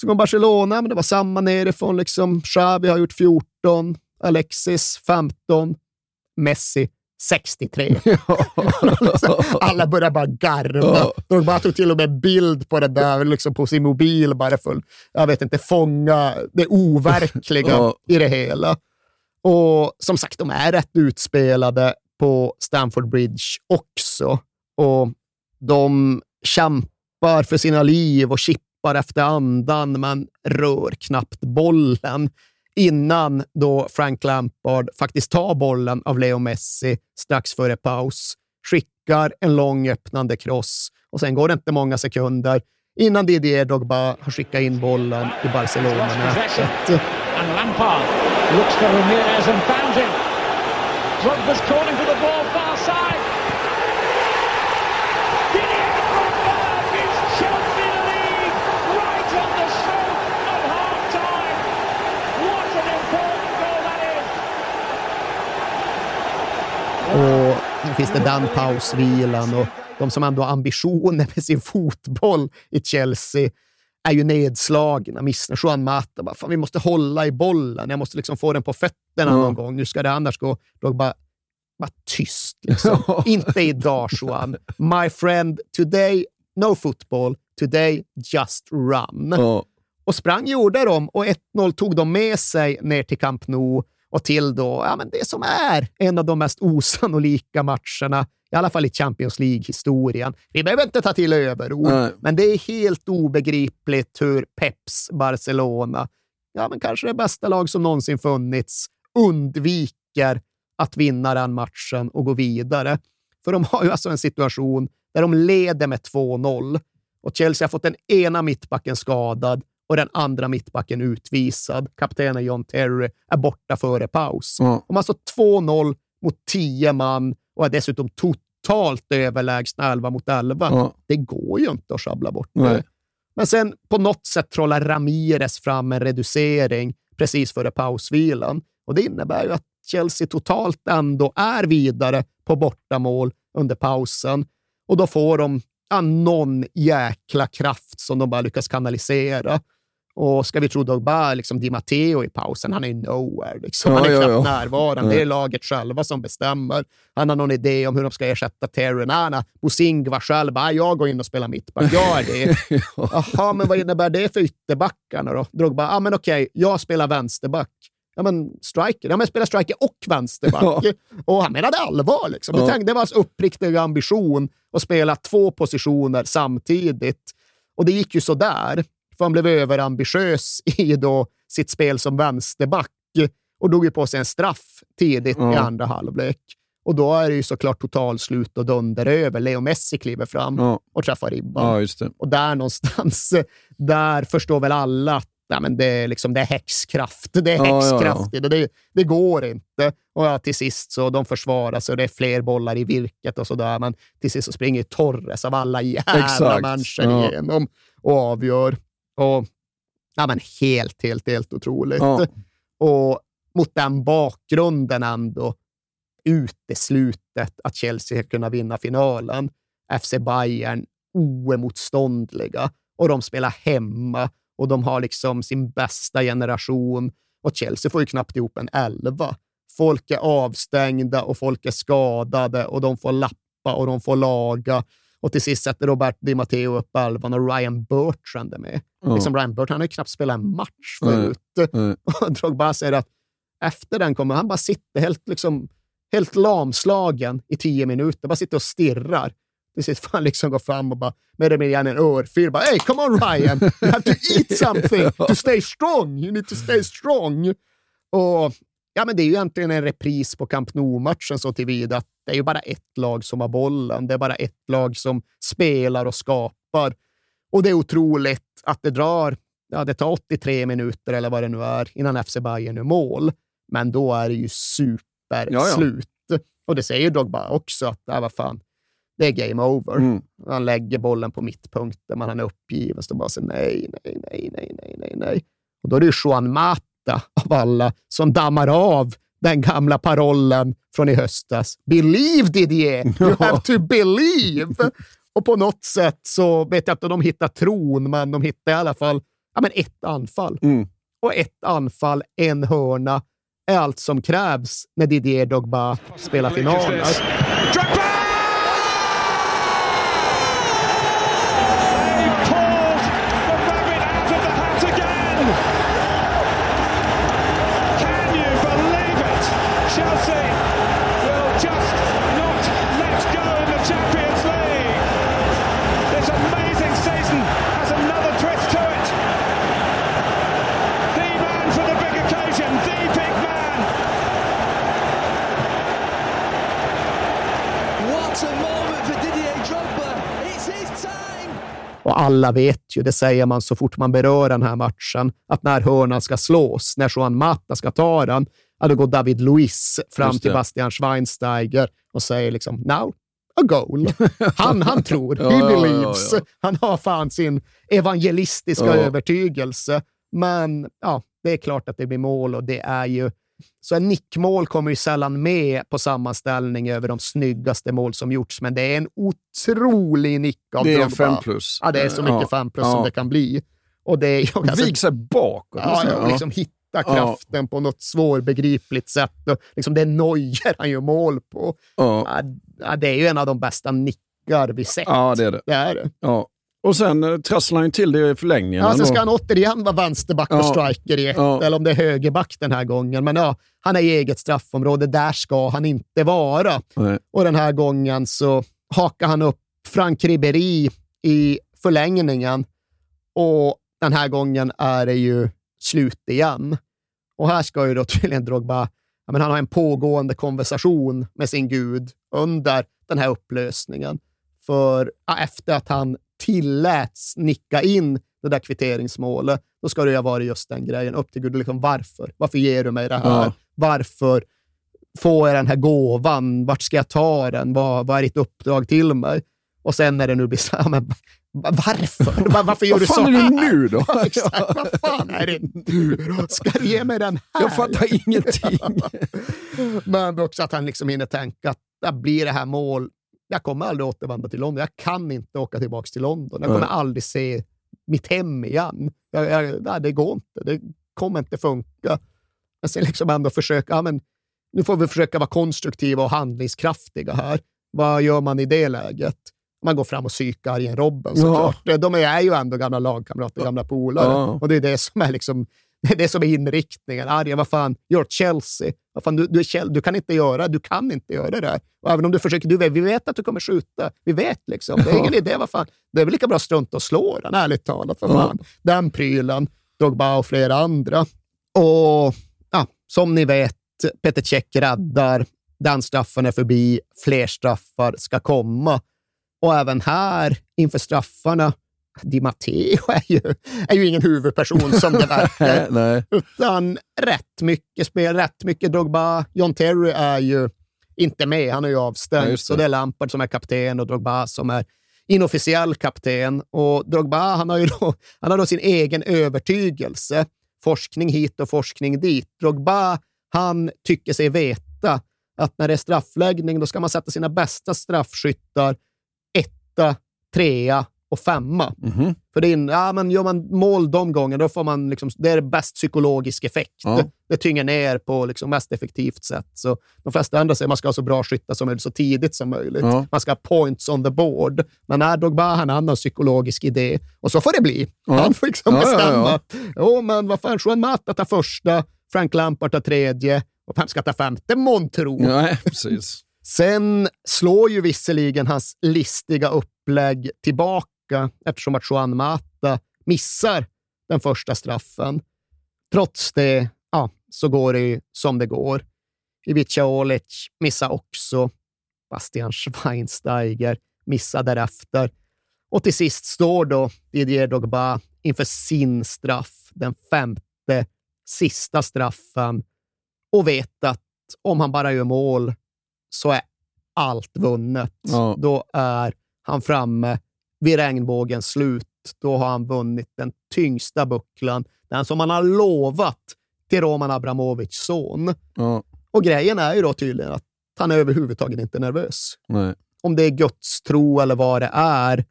Så kom Barcelona, men det var samma nerifrån. Liksom. Xavi har gjort 14, Alexis 15, Messi 63. Alla började bara garva. De bara tog till och med bild på det där liksom på sin mobil bara för jag vet inte, fånga det overkliga i det hela. Och som sagt, de är rätt utspelade på Stamford Bridge också. Och de kämpar för sina liv och tappar efter andan, men rör knappt bollen innan då Frank Lampard faktiskt tar bollen av Leo Messi strax före paus, skickar en lång öppnande kross och sen går det inte många sekunder innan Didier Drogba har skickat in bollen i Barcelona-nätet. And Lampard looks for Ramirez and found him. Drogba's calling for the ball far side. Didier Drogba finns det den pausvilan och de som ändå har ambitioner med sin fotboll i Chelsea är ju nedslagna. Missnar Juan Mata. Bara, Fan, vi måste hålla i bollen. Jag måste liksom få den på fötterna Ja. någon gång. Hur ska det annars gå? Då bara, bara tyst. Liksom. Inte idag, Juan. My friend, today no football. Today just run. Ja. Och sprang gjorde de och 1-0 tog de med sig ner till Camp Nou och till då, ja, men det som är en av de mest osannolika matcherna, i alla fall i Champions League-historien. Vi behöver inte ta till överord, Nej. men det är helt obegripligt hur Peps Barcelona, ja, men kanske det bästa lag som någonsin funnits, undviker att vinna den matchen och gå vidare. För de har ju alltså en situation där de leder med 2-0 och Chelsea har fått den ena mittbacken skadad och den andra mittbacken utvisad. Kaptenen John Terry är borta före paus. Ja. De har alltså 2-0 mot 10 man och är dessutom totalt överlägsna 11 mot 11. Ja. Det går ju inte att sjabbla bort det. Nej. Men sen på något sätt trollar Ramirez fram en reducering precis före pausvilan. Och det innebär ju att Chelsea totalt ändå är vidare på bortamål under pausen. Och då får de ja, någon jäkla kraft som de bara lyckas kanalisera. Och ska vi tro Dogba, liksom Di Matteo i pausen, han är nowhere. Liksom. Ja, han är ja, knappt ja. närvarande. Det är laget själva som bestämmer. Han har någon idé om hur de ska ersätta Terry. Bosingva själv, bara, jag går in och spelar mittback. Jag är det. Jaha, men vad innebär det för ytterbackarna då? Drogba, ja men okej, jag spelar vänsterback. Ja men striker, ja men jag spelar striker och vänsterback. Och han menade allvar liksom. Det tänkte- Det var hans uppriktiga ambition att spela två positioner samtidigt. Och det gick ju så där. För han blev överambitiös i då sitt spel som vänsterback och drog ju på sig en straff tidigt i Ja. andra halvlek. Och då är det ju såklart totalslut och dunder över. Leo Messi kliver fram Ja. och träffar ribban. Ja. Och där någonstans, där förstår väl alla att ja, men det, är liksom, det är häxkraft. Det är Ja, häxkraft ja. i det. det. Går inte. Och till sist så de försvarar sig och det är fler bollar i virket och sådär. Men till sist så springer Torres av alla jävla människor igenom och avgör. Och ja, men helt, helt, helt otroligt. Ja. Och mot den bakgrunden ändå uteslutet att Chelsea ska kunna vinna finalen. FC Bayern oemotståndliga och de spelar hemma och de har liksom sin bästa generation och Chelsea får ju knappt ihop en elva. Folk är avstängda och folk är skadade och de får lappa och de får laga. Och till sist sätter Robert Di Matteo upp elvan och Ryan Bertrand är med. Ja. Liksom Ryan Bertrand har ju knappt spelat en match förut. Nej. Och Drogba säger att efter den kommer han bara sitta helt, liksom, helt lamslagen i tio minuter, bara sitter och stirrar. Till sist får han liksom gå fram och bara med det igen en örfil. Bara, hey, come on Ryan! You have to eat something to stay strong! You need to stay strong! Och ja, men Det är ju egentligen en repris på Camp Nou-matchen så tillvida att det är ju bara ett lag som har bollen. Det är bara ett lag som spelar och skapar. Och det är otroligt att det drar, ja det tar 83 minuter eller vad det nu är innan FC Bayern är mål. Men då är det ju superslut. Och det säger Drogba också att, ja, vad fan, det är game over. Mm. Han lägger bollen på mittpunkten, men han är uppgiven. Så bara säger nej, nej, nej, nej, nej, nej, nej. Och då är det ju Juan Mata av alla som dammar av den gamla parollen från i höstas. Believe Didier! You have to believe! Och på något sätt så vet jag inte om de hittar tron, men de hittar i alla fall ja, men ett anfall. Mm. Och ett anfall, en hörna, är allt som krävs när Didier Drogba spelar finaler. Och alla vet ju, det säger man så fort man berör den här matchen, att när hörnan ska slås, när Joan Mata ska ta den, ja, då går David Luiz fram till Bastian Schweinsteiger och säger liksom now a goal. Han, han tror, Ja, he ja, believes. ja. Han har fan sin evangelistiska övertygelse. Men ja, det är klart att det blir mål och det är ju Så en nickmål kommer ju sällan med på sammanställning över de snyggaste mål som gjorts, men det är en otrolig nick av Det är fem plus. Ja, det är så mycket Ja. fem plus Ja. som det kan bli. Och det är ju... Alltså, Vik sig bakåt. ja, ja, liksom hitta kraften på något svårbegripligt sätt. Och liksom det är Neuer han gör mål på. Ja, det är ju en av de bästa nickar vi sett. ja, det är det. Det är det. Ja. Och sen eh, trasslar han till det i förlängningen. Ja, sen ska han återigen vara vänsterback och Ja. striker i ett, Ja. eller om det är högerback den här gången. Men ja, han är i eget straffområde. Där ska han inte vara. Nej. Och den här gången så hakar han upp Frank Ribéry i förlängningen. Och den här gången är det ju slut igen. Och här ska ju då tydligen Drogba, ja, men han har en pågående konversation med sin gud under den här upplösningen. För ja, efter att han tilläts nicka in det där kvitteringsmålet, då ska det ju ha varit just den grejen. Upp till Gud, liksom, varför? Varför ger du mig det här? Ja. Varför får jag den här gåvan? Vart ska jag ta den? Vad, vad är ditt uppdrag till mig? Och sen när det nu blir så här, men va- varför? Va- Varför gör Vad du så fan är här? det nu då? Ja, exakt. Vad fan är det nu då? Ska du ge mig den här? Jag fattar ingenting. Men också att han liksom hinner tänka att det blir det här mål. Jag kommer aldrig återvända till London. Jag kan inte åka tillbaka till London. Jag kommer Nej. aldrig se mitt hem igen. Jag, jag, nej, det går inte. Det kommer inte funka. Men sen liksom ändå försöka, ja, men nu får vi försöka vara konstruktiva och handlingskraftiga här. Vad gör man i det läget? Man går fram och psykar Arjen Robben såklart. De är är ju ändå gamla lagkamrater, gamla polare. Ja. Och det är det som är liksom det är det som är inriktningen. Arjen, vad fan, you're Chelsea. Vad fan, du, du, du kan inte göra du kan inte göra det här. Och även om du försöker, du vi vet att du kommer skjuta. Vi vet liksom. Det är ingen idé. Vad fan. Det är väl lika bra strunt och slå den, ärligt talat. För fan. Den prylen, Drogba och flera andra. Och ja, som ni vet, Peter Cech räddar. Den straffen är förbi. Fler straffar ska komma. Och även här, inför straffarna, Di Matteo är ju, är ju ingen huvudperson som det verkar. Utan rätt mycket spel, rätt mycket Drogba. John Terry är ju inte med, han är ju Ja, avstängd. det. så det är Lampard som är kapten och Drogba som är inofficiell kapten. Och Drogba han har ju då, han har då sin egen övertygelse. Forskning hit och forskning dit. Drogba han tycker sig veta att när det är straffläggning då ska man sätta sina bästa straffskyttar etta, trea och femma. Mhm. För det är, ja, men gör man mål de gångerna, då får man liksom, det är bäst psykologisk effekt. Ja. Det, det tynger ner på liksom mest effektivt sätt. Så de flesta andra säger att man ska ha så bra skyttar som möjligt så tidigt som möjligt. Ja. Man ska ha points on the board. Men när Drogba har en annan psykologisk idé och så får det bli. Ja. Han får liksom Ja, ja, ja. bestämma. Jo, men vad fan, Juan Mata tar första, Frank Lampard tar tredje och vem ska ta femte månntro? Nej, precis. Sen slår ju visserligen hans listiga upplägg tillbaka eftersom att Juan Mata missar den första straffen. Trots det ja, så går det ju som det går. Ivica Olic missar också. Bastian Schweinsteiger missar därefter. Och till sist står då Didier Drogba inför sin straff, den femte, sista straffen och vet att om han bara gör mål så är allt vunnet. Ja. Då är han framme vid regnbågens slut. Då har han vunnit den tyngsta bucklan, den som han har lovat till Roman Abramovics son. Ja. Och grejen är ju då tydligen att han är överhuvudtaget inte nervös. Nej. Om det är Guds tro eller vad det är,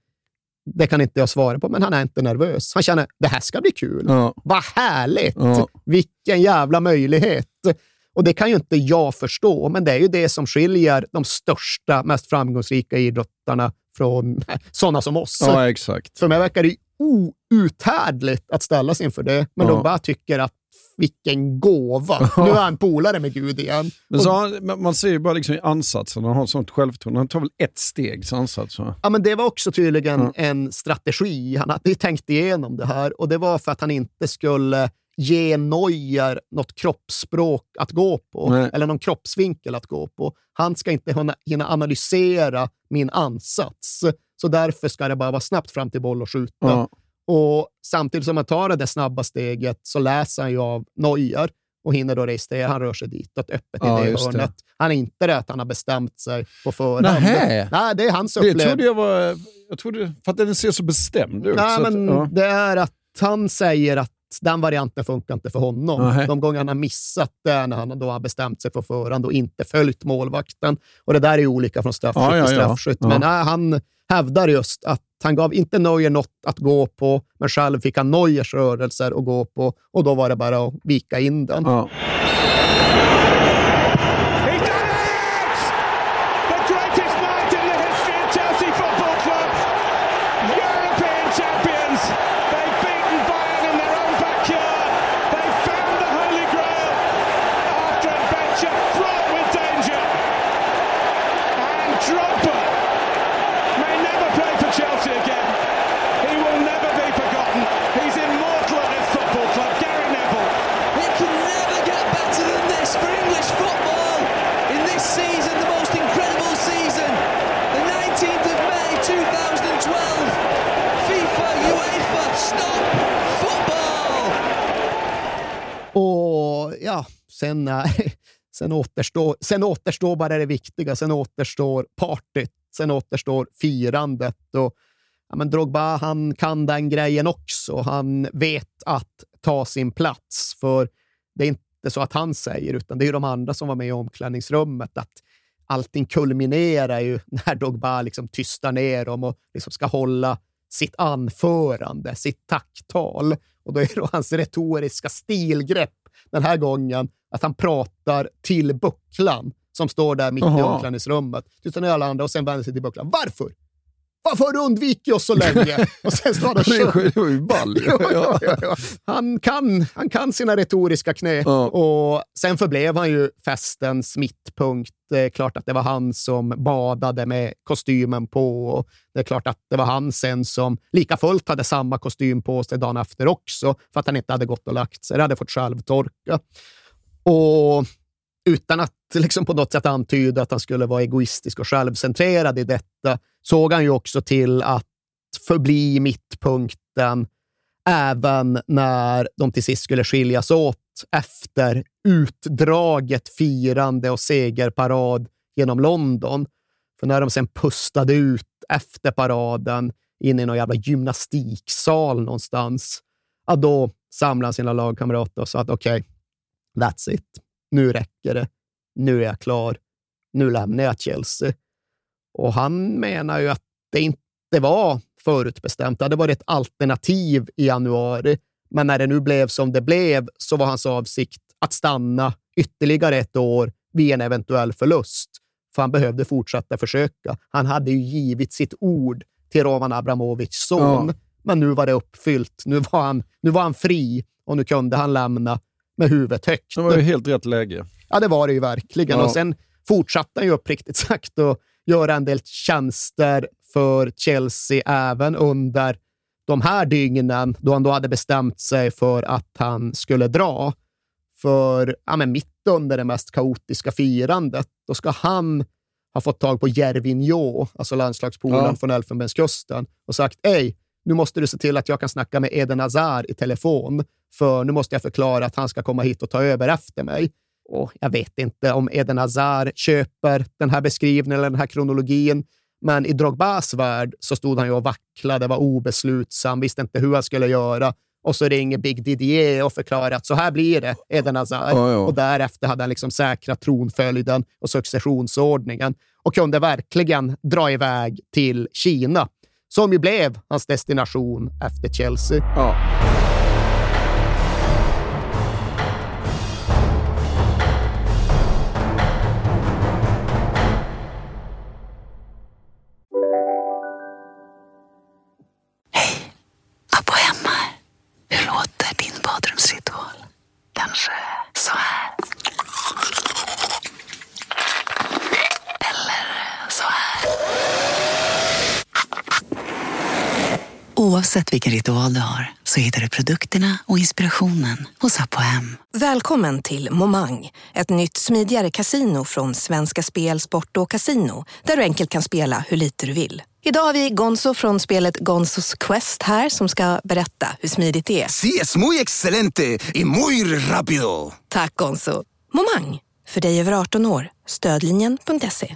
det kan inte jag svara på, men han är inte nervös. Han känner det här ska bli kul. Ja. Vad härligt! Ja. Vilken jävla möjlighet! Och det kan ju inte jag förstå, men det är ju det som skiljer de största, mest framgångsrika idrottarna från sådana som oss. ja, exakt. För mig verkar det outhärdligt att ställas inför det, men Ja. de bara tycker att vilken gåva! Nu är han polare med Gud igen. Men så, han- man- ser ju bara liksom i ansatsen, han har sånt självförtroende. Han tar väl ett stegs ansats. Va? Ja, men det var också tydligen Ja. en strategi. Han hade tänkt igenom det här och det var för att han inte skulle ge Neuer något kroppsspråk att gå på Nej. eller någon kroppsvinkel att gå på. Han ska inte hinna, analysera min ansats. Så därför ska det bara vara snabbt fram till boll och skjuta. Ja. Och samtidigt som han tar det där snabba steget så läser han ju av Neuer och hinner då registrera. Han rör sig ditåt öppet Ja, i det just det. hörnet. Han är inte det att han har bestämt sig på förhand. Nähä. Nej, det är hans Det upplevelse. trodde jag var... Jag trodde, för att den ser så bestämd ut. Nej, så att, men ja. Det är att han säger att den varianten funkar inte för honom. Nej. De gånger han har missat det är när han då har bestämt sig på förhand och inte följt målvakten. Och det där är olika från straffskytt Ja, till straffskytt. Ja. Men nej, han hävdar just att han gav inte Neuer något att gå på, men själv fick han Neuers rörelser att gå på och då var det bara att vika in den. Sen, eh, sen, återstår, sen återstår bara det viktiga. Sen återstår partyt. Sen återstår firandet. Och, ja, men Drogba han kan den grejen också. Han vet att ta sin plats. För det är inte så att han säger, utan det är ju de andra som var med i omklädningsrummet. Att allting kulminerar ju när Drogba liksom tystar ner dem och liksom ska hålla sitt anförande, sitt tacktal. Och då är det hans retoriska stilgrepp den här gången att han pratar till bucklan som står där mitt i Jaha. omklädningsrummet. Tystar ner alla andra och sen vänder sig till bucklan. Varför? Varför har du undvikit oss så länge? Och sen står han ball. Ja, ja, ja. Han, kan, han kan sina retoriska knep och sen förblev han ju festens mittpunkt. Det är klart att det var han som badade med kostymen på och det är klart att det var han sen som lika fullt hade samma kostym på sig dagen efter också för att han inte hade gått och lagt sig. Det hade fått självtorka. Och utan att liksom på något sätt antyda att han skulle vara egoistisk och självcentrerad i detta, såg han ju också till att förbli mittpunkten även när de till sist skulle skiljas åt efter utdraget firande och segerparad genom London. För när de sen pustade ut efter paraden in i någon jävla gymnastiksal någonstans, ja, då samlade han sina lagkamrater och sa att okej, that's it. Nu räcker det. Nu är jag klar. Nu lämnar jag Chelsea. Och han menar ju att det inte var förutbestämt. Det hade varit ett alternativ i januari, men när det nu blev som det blev så var hans avsikt att stanna ytterligare ett år vid en eventuell förlust. För han behövde fortsätta försöka. Han hade ju givit sitt ord till Roman Abramovics son, Ja. men nu var det uppfyllt. Nu var, han, nu var han fri och nu kunde han lämna med huvudet högt. Det var ju helt rätt läge. Ja, det var det ju verkligen. Ja. Och sen fortsatte han ju uppriktigt sagt att göra en del tjänster för Chelsea även under de här dygnen då han då hade bestämt sig för att han skulle dra. För ja, men mitt under det mest kaotiska firandet, då ska han ha fått tag på Jervinho, alltså landslagspolaren Ja. från Elfenbenskusten, och sagt Ej, nu måste du se till att jag kan snacka med Eden Hazard i telefon, för nu måste jag förklara att han ska komma hit och ta över efter mig. Och jag vet inte om Eden Hazard köper den här beskrivningen eller den här kronologin, men i Drogbas värld så stod han ju och vacklade, var obeslutsam, visste inte hur han skulle göra. Och så ringer Big Didier och förklarar att så här blir det, Eden Hazard. Ja, ja. Och därefter hade han liksom säkrat tronföljden och successionsordningen och kunde verkligen dra iväg till Kina, som ju blev hans destination efter Chelsea. Ja. Oavsett vilken ritual du har så hittar du produkterna och inspirationen hos Apohem. Välkommen till Momang, ett nytt smidigare casino från Svenska Spel, Sport och Casino där du enkelt kan spela hur lite du vill. Idag har vi Gonzo från spelet Gonzos Quest här som ska berätta hur smidigt det är. Sí, es muy excelente y muy rápido. Tack Gonzo. Momang, för dig över 18 år. Stödlinjen.se.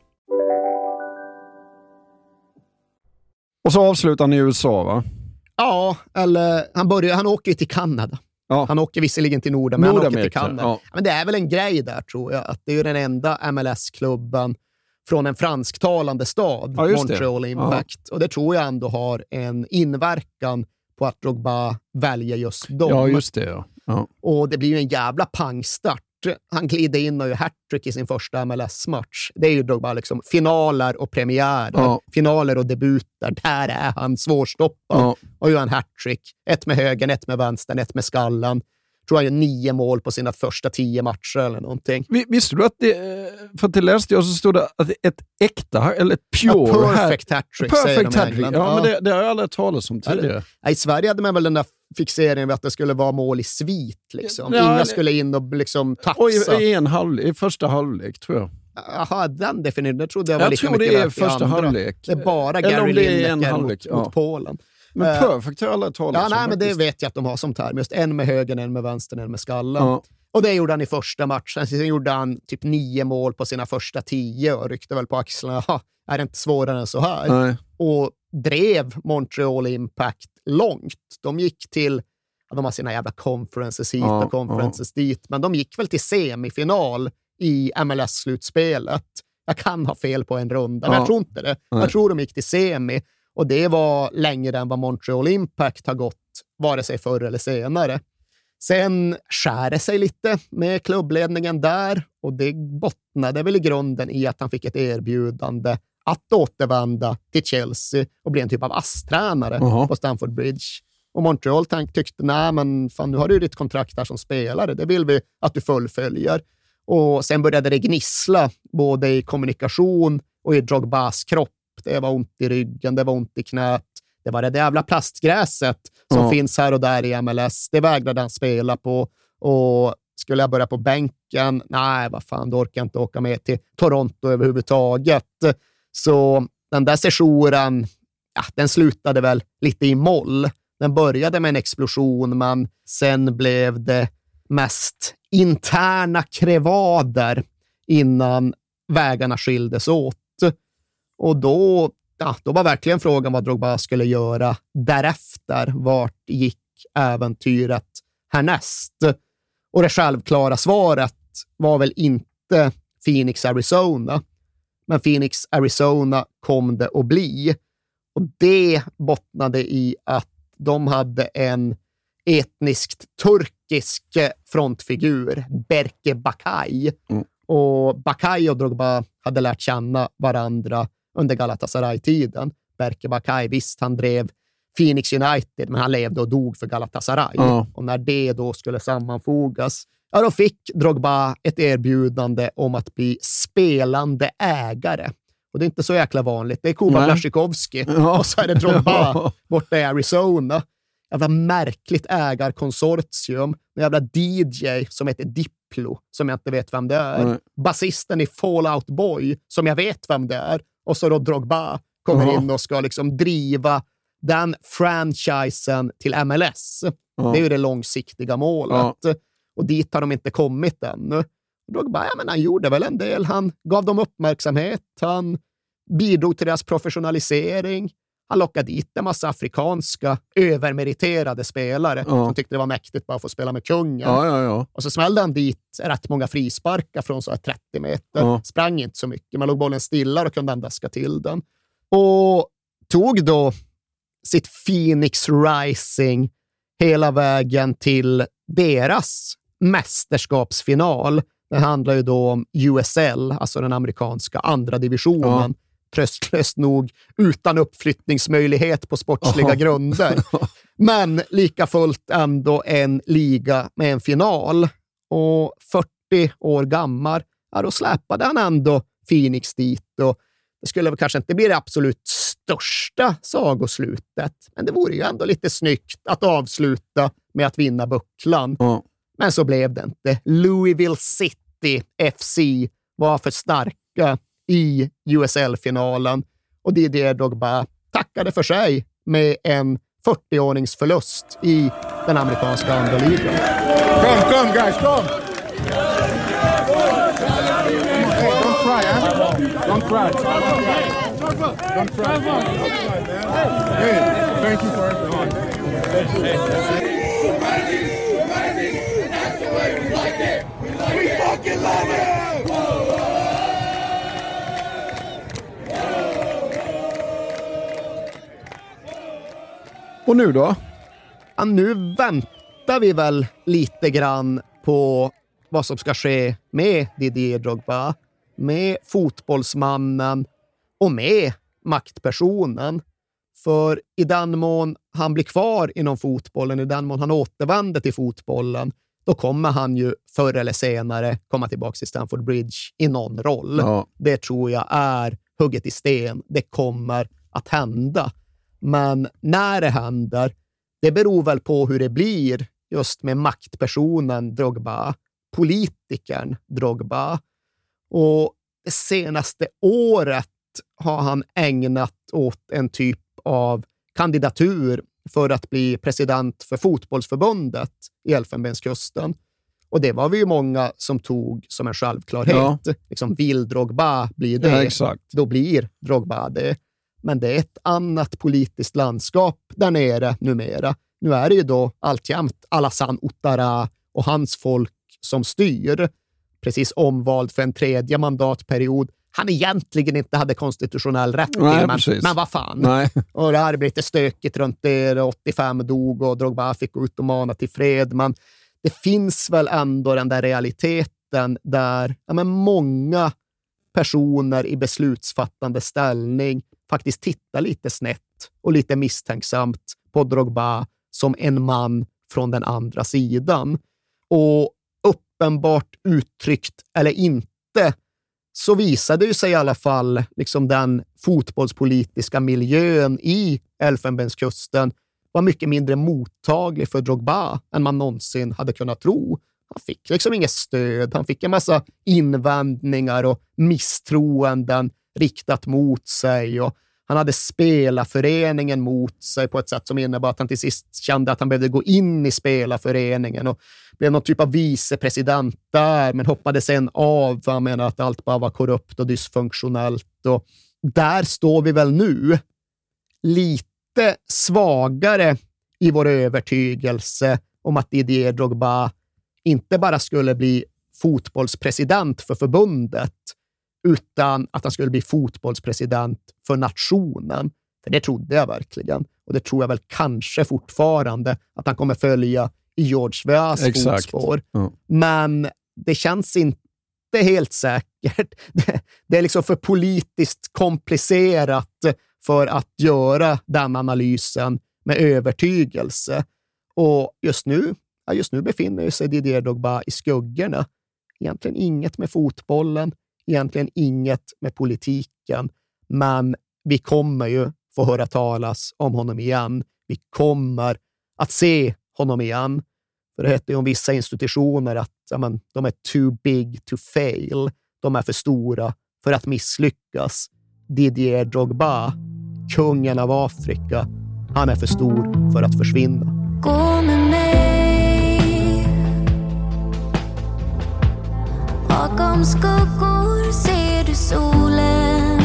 Och så avslutar han i USA, va? Ja, eller han, börjar, han åker ju till Kanada. Ja. Han åker visserligen till Nordamerika, men han åker till Kanada. ja. Men det är väl en grej där, tror jag. Att det är ju den enda MLS-klubben från en fransktalande stad, Ja. Montreal Impact. Och det tror jag ändå har en inverkan på att Drogba väljer just dem. Ja, just det. Ja. Ja. Och det blir ju en jävla pangstart. Han glider in och gör hattrick i sin första MLS-match. Det är ju Drogba liksom finaler och premiärer. Ja. Finaler och debuter. Där är han svårstoppad. Ja. Och gör en hattrick. Ett med högen, ett med vänstern, ett med skallen. Tror han gör nio mål på sina första tio matcher eller någonting. Vi- Visste du att det, för att det läste jag så stod det att ett äkta, eller ett pure... Ja, perfect hattrick, säger de i. England. Ja, Ja. men det, det har jag aldrig hört talas om tidigare. I Sverige hade man väl den där fixeringen vid att det skulle vara mål i svit. Liksom. Ja, Inga det- skulle in och liksom tafsa. Och i, en halvlek, i första halvlek, tror jag. Jaha, den definitionen. Det trodde jag var Jag lika tror det mycket är värt i första halvlek. Det är bara Gary det är en Lineker halvlek, mot, ja. mot Polen. Men Eh, perfect har jag aldrig talat Ja, nej, men det vet jag att de har som term. Just en med högen, en med vänstern, en med skallen. Ja. Och det gjorde han i första matchen. Sen gjorde han typ nio mål på sina första tio och ryckte väl på axlarna. "Ha, Är det inte svårare än så här? Nej. Och drev Montreal Impact långt. De gick till, ja, de har sina jävla conferences hit Ja, och conferences dit, men de gick väl till semifinal i MLS-slutspelet. Jag kan ha fel på en runda, men Ja. jag tror inte det. Nej. Jag tror de gick till semi och det var längre än vad Montreal Impact har gått, vare sig förr eller senare. Sen skär det sig lite med klubbledningen där och det bottnade väl i grunden i att han fick ett erbjudande att återvända till Chelsea och bli en typ av ASS-tränare Jaha. på Stamford Bridge. Och Montreal tyckte, nej men fan, nu har du ditt kontrakt här som spelare, det vill vi att du fullföljer. Och sen började det gnissla, både i kommunikation och i Drogbas kropp. Det var ont i ryggen, det var ont i knät. Det var det jävla plastgräset som Ja. finns här och där i MLS. Det vägrade han spela på. Och skulle jag börja på bänken? Nej, vad fan, då orkar jag inte åka med till Toronto överhuvudtaget. Så den där sessionen, ja, den slutade väl lite i moll. Den började med en explosion, men sen blev det mest interna krevader innan vägarna skildes åt. Och då, ja, då var verkligen frågan vad Drogba skulle göra därefter. Vart gick äventyret härnäst? Och det självklara svaret var väl inte Phoenix, Arizona. Men Phoenix, Arizona kom det att bli. Och det bottnade i att de hade en etniskt turkisk frontfigur, Berke Bakay. Och Bakay och Drogba hade lärt känna varandra under Galatasaray-tiden. Berke Bakay, visst, han drev Phoenix United, men han levde och dog för Galatasaray. Ja. Och när det då skulle sammanfogas, ja, då fick Drogba ett erbjudande om att bli spelande ägare. Och det är inte så jäkla vanligt. Det är Kuba. Blasjikovski Ja. och så är det Drogba borta i Arizona. Jävla märkligt ägarkonsortium. En jävla DJ som heter Diplo, som jag inte vet vem det är. Nej. Basisten i Fallout Boy, som jag vet vem det är. Och så då Drogba kommer Ja. in och ska liksom driva den franchisen till MLS. Ja. Det är ju det långsiktiga målet. Och dit har de inte kommit ännu. Drogba, ja, men han gjorde väl en del. Han gav dem uppmärksamhet. Han bidrog till deras professionalisering. Han lockade dit en massa afrikanska övermeriterade spelare Ja. som tyckte det var mäktigt bara att få spela med kungen. Ja, ja, ja. Och så smällde han dit rätt många frisparkar från så här 30 meter. Ja. Sprang inte så mycket, men låg bollen stilla och kunde han daska till den. Och tog då sitt Phoenix Rising hela vägen till deras mästerskapsfinal. Det handlar ju då om USL, alltså den amerikanska andra divisionen. Tröstlöst nog utan uppflyttningsmöjlighet på sportsliga Jaha. grunder. Men lika fullt ändå en liga med en final. Och 40 år gammal, ja, då släpade han ändå Phoenix dit. Och Det skulle väl kanske inte bli det absolut största sagoslutet, men det vore ju ändå lite snyggt att avsluta med att vinna bucklan. Ja. Men så blev det inte. Louisville City FC var för starka i USL-finalen och Didier Drogba tackade för sig med en 40-årings förlust i den amerikanska andra ligan. Come, come, guys. Hey, don't cry, huh? Don't cry. Don't cry. Hey, thank you for way We fucking love it! Och nu då? Ja, nu väntar vi väl lite grann på vad som ska ske med Didier Drogba, med fotbollsmannen och med maktpersonen. För i den mån han blir kvar inom fotbollen, i den mån han återvänder till fotbollen, då kommer han ju förr eller senare komma tillbaka till Stamford Bridge i någon roll. Ja. Det tror jag är hugget i sten. Det kommer att hända. Men när det händer, det beror väl på hur det blir just med maktpersonen Drogba, politikern Drogba. Och det senaste året har han ägnat åt en typ av kandidatur för att bli president för fotbollsförbundet i Elfenbenskusten. Och det var vi ju många som tog som en självklarhet. Ja. Liksom, vill Drogba bli det, Ja, då blir Drogba det. Men det är ett annat politiskt landskap där nere numera. Nu är det ju då alltjämt Alassane Ouattara och hans folk som styr. Precis omvald för en tredje mandatperiod. Han egentligen inte hade konstitutionell rätt till, Nej, men, precis. men vad fan. Nej. Och det hade blivit lite stökigt runt det. 85 dog och Drogba fick gå ut och mana till fred. Men det finns väl ändå den där realiteten där ja, men många personer i beslutsfattande ställning faktiskt tittar lite snett och lite misstänksamt på Drogba som en man från den andra sidan. Och uppenbart uttryckt eller inte så visade ju sig i alla fall liksom den fotbollspolitiska miljön i Elfenbenskusten var mycket mindre mottaglig för Drogba än man någonsin hade kunnat tro. Han fick liksom inget stöd. Han fick en massa invändningar och misstroenden riktat mot sig. Och han hade spelarföreningen mot sig på ett sätt som innebar att han till sist kände att han behövde gå in i spelarföreningen och blev någon typ av vicepresident där, men hoppade sen av. för Han menade att allt bara var korrupt och dysfunktionellt. Och där står vi väl nu. Lite svagare i vår övertygelse om att Didier Drogba inte bara skulle bli fotbollspresident för förbundet, utan att han skulle bli fotbollspresident för nationen. För det trodde jag verkligen. Och det tror jag väl kanske fortfarande att han kommer följa i George Weahs Exakt. fotspår. Ja. Men det känns inte helt säkert. Det, det är liksom för politiskt komplicerat för att göra den analysen med övertygelse. Och just nu, ja, just nu befinner sig Didier Drogba i skuggorna. Egentligen inget med fotbollen, egentligen inget med politiken. Men vi kommer ju få höra talas om honom igen. Vi kommer att se honom igen. För det heter ju om vissa institutioner att ja, men, de är too big to fail. De är för stora för att misslyckas. Didier Drogba, kungen av Afrika, han är för stor för att försvinna. Gå med mig Bakom skuggor ser du solen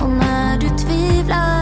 Och när du tvivlar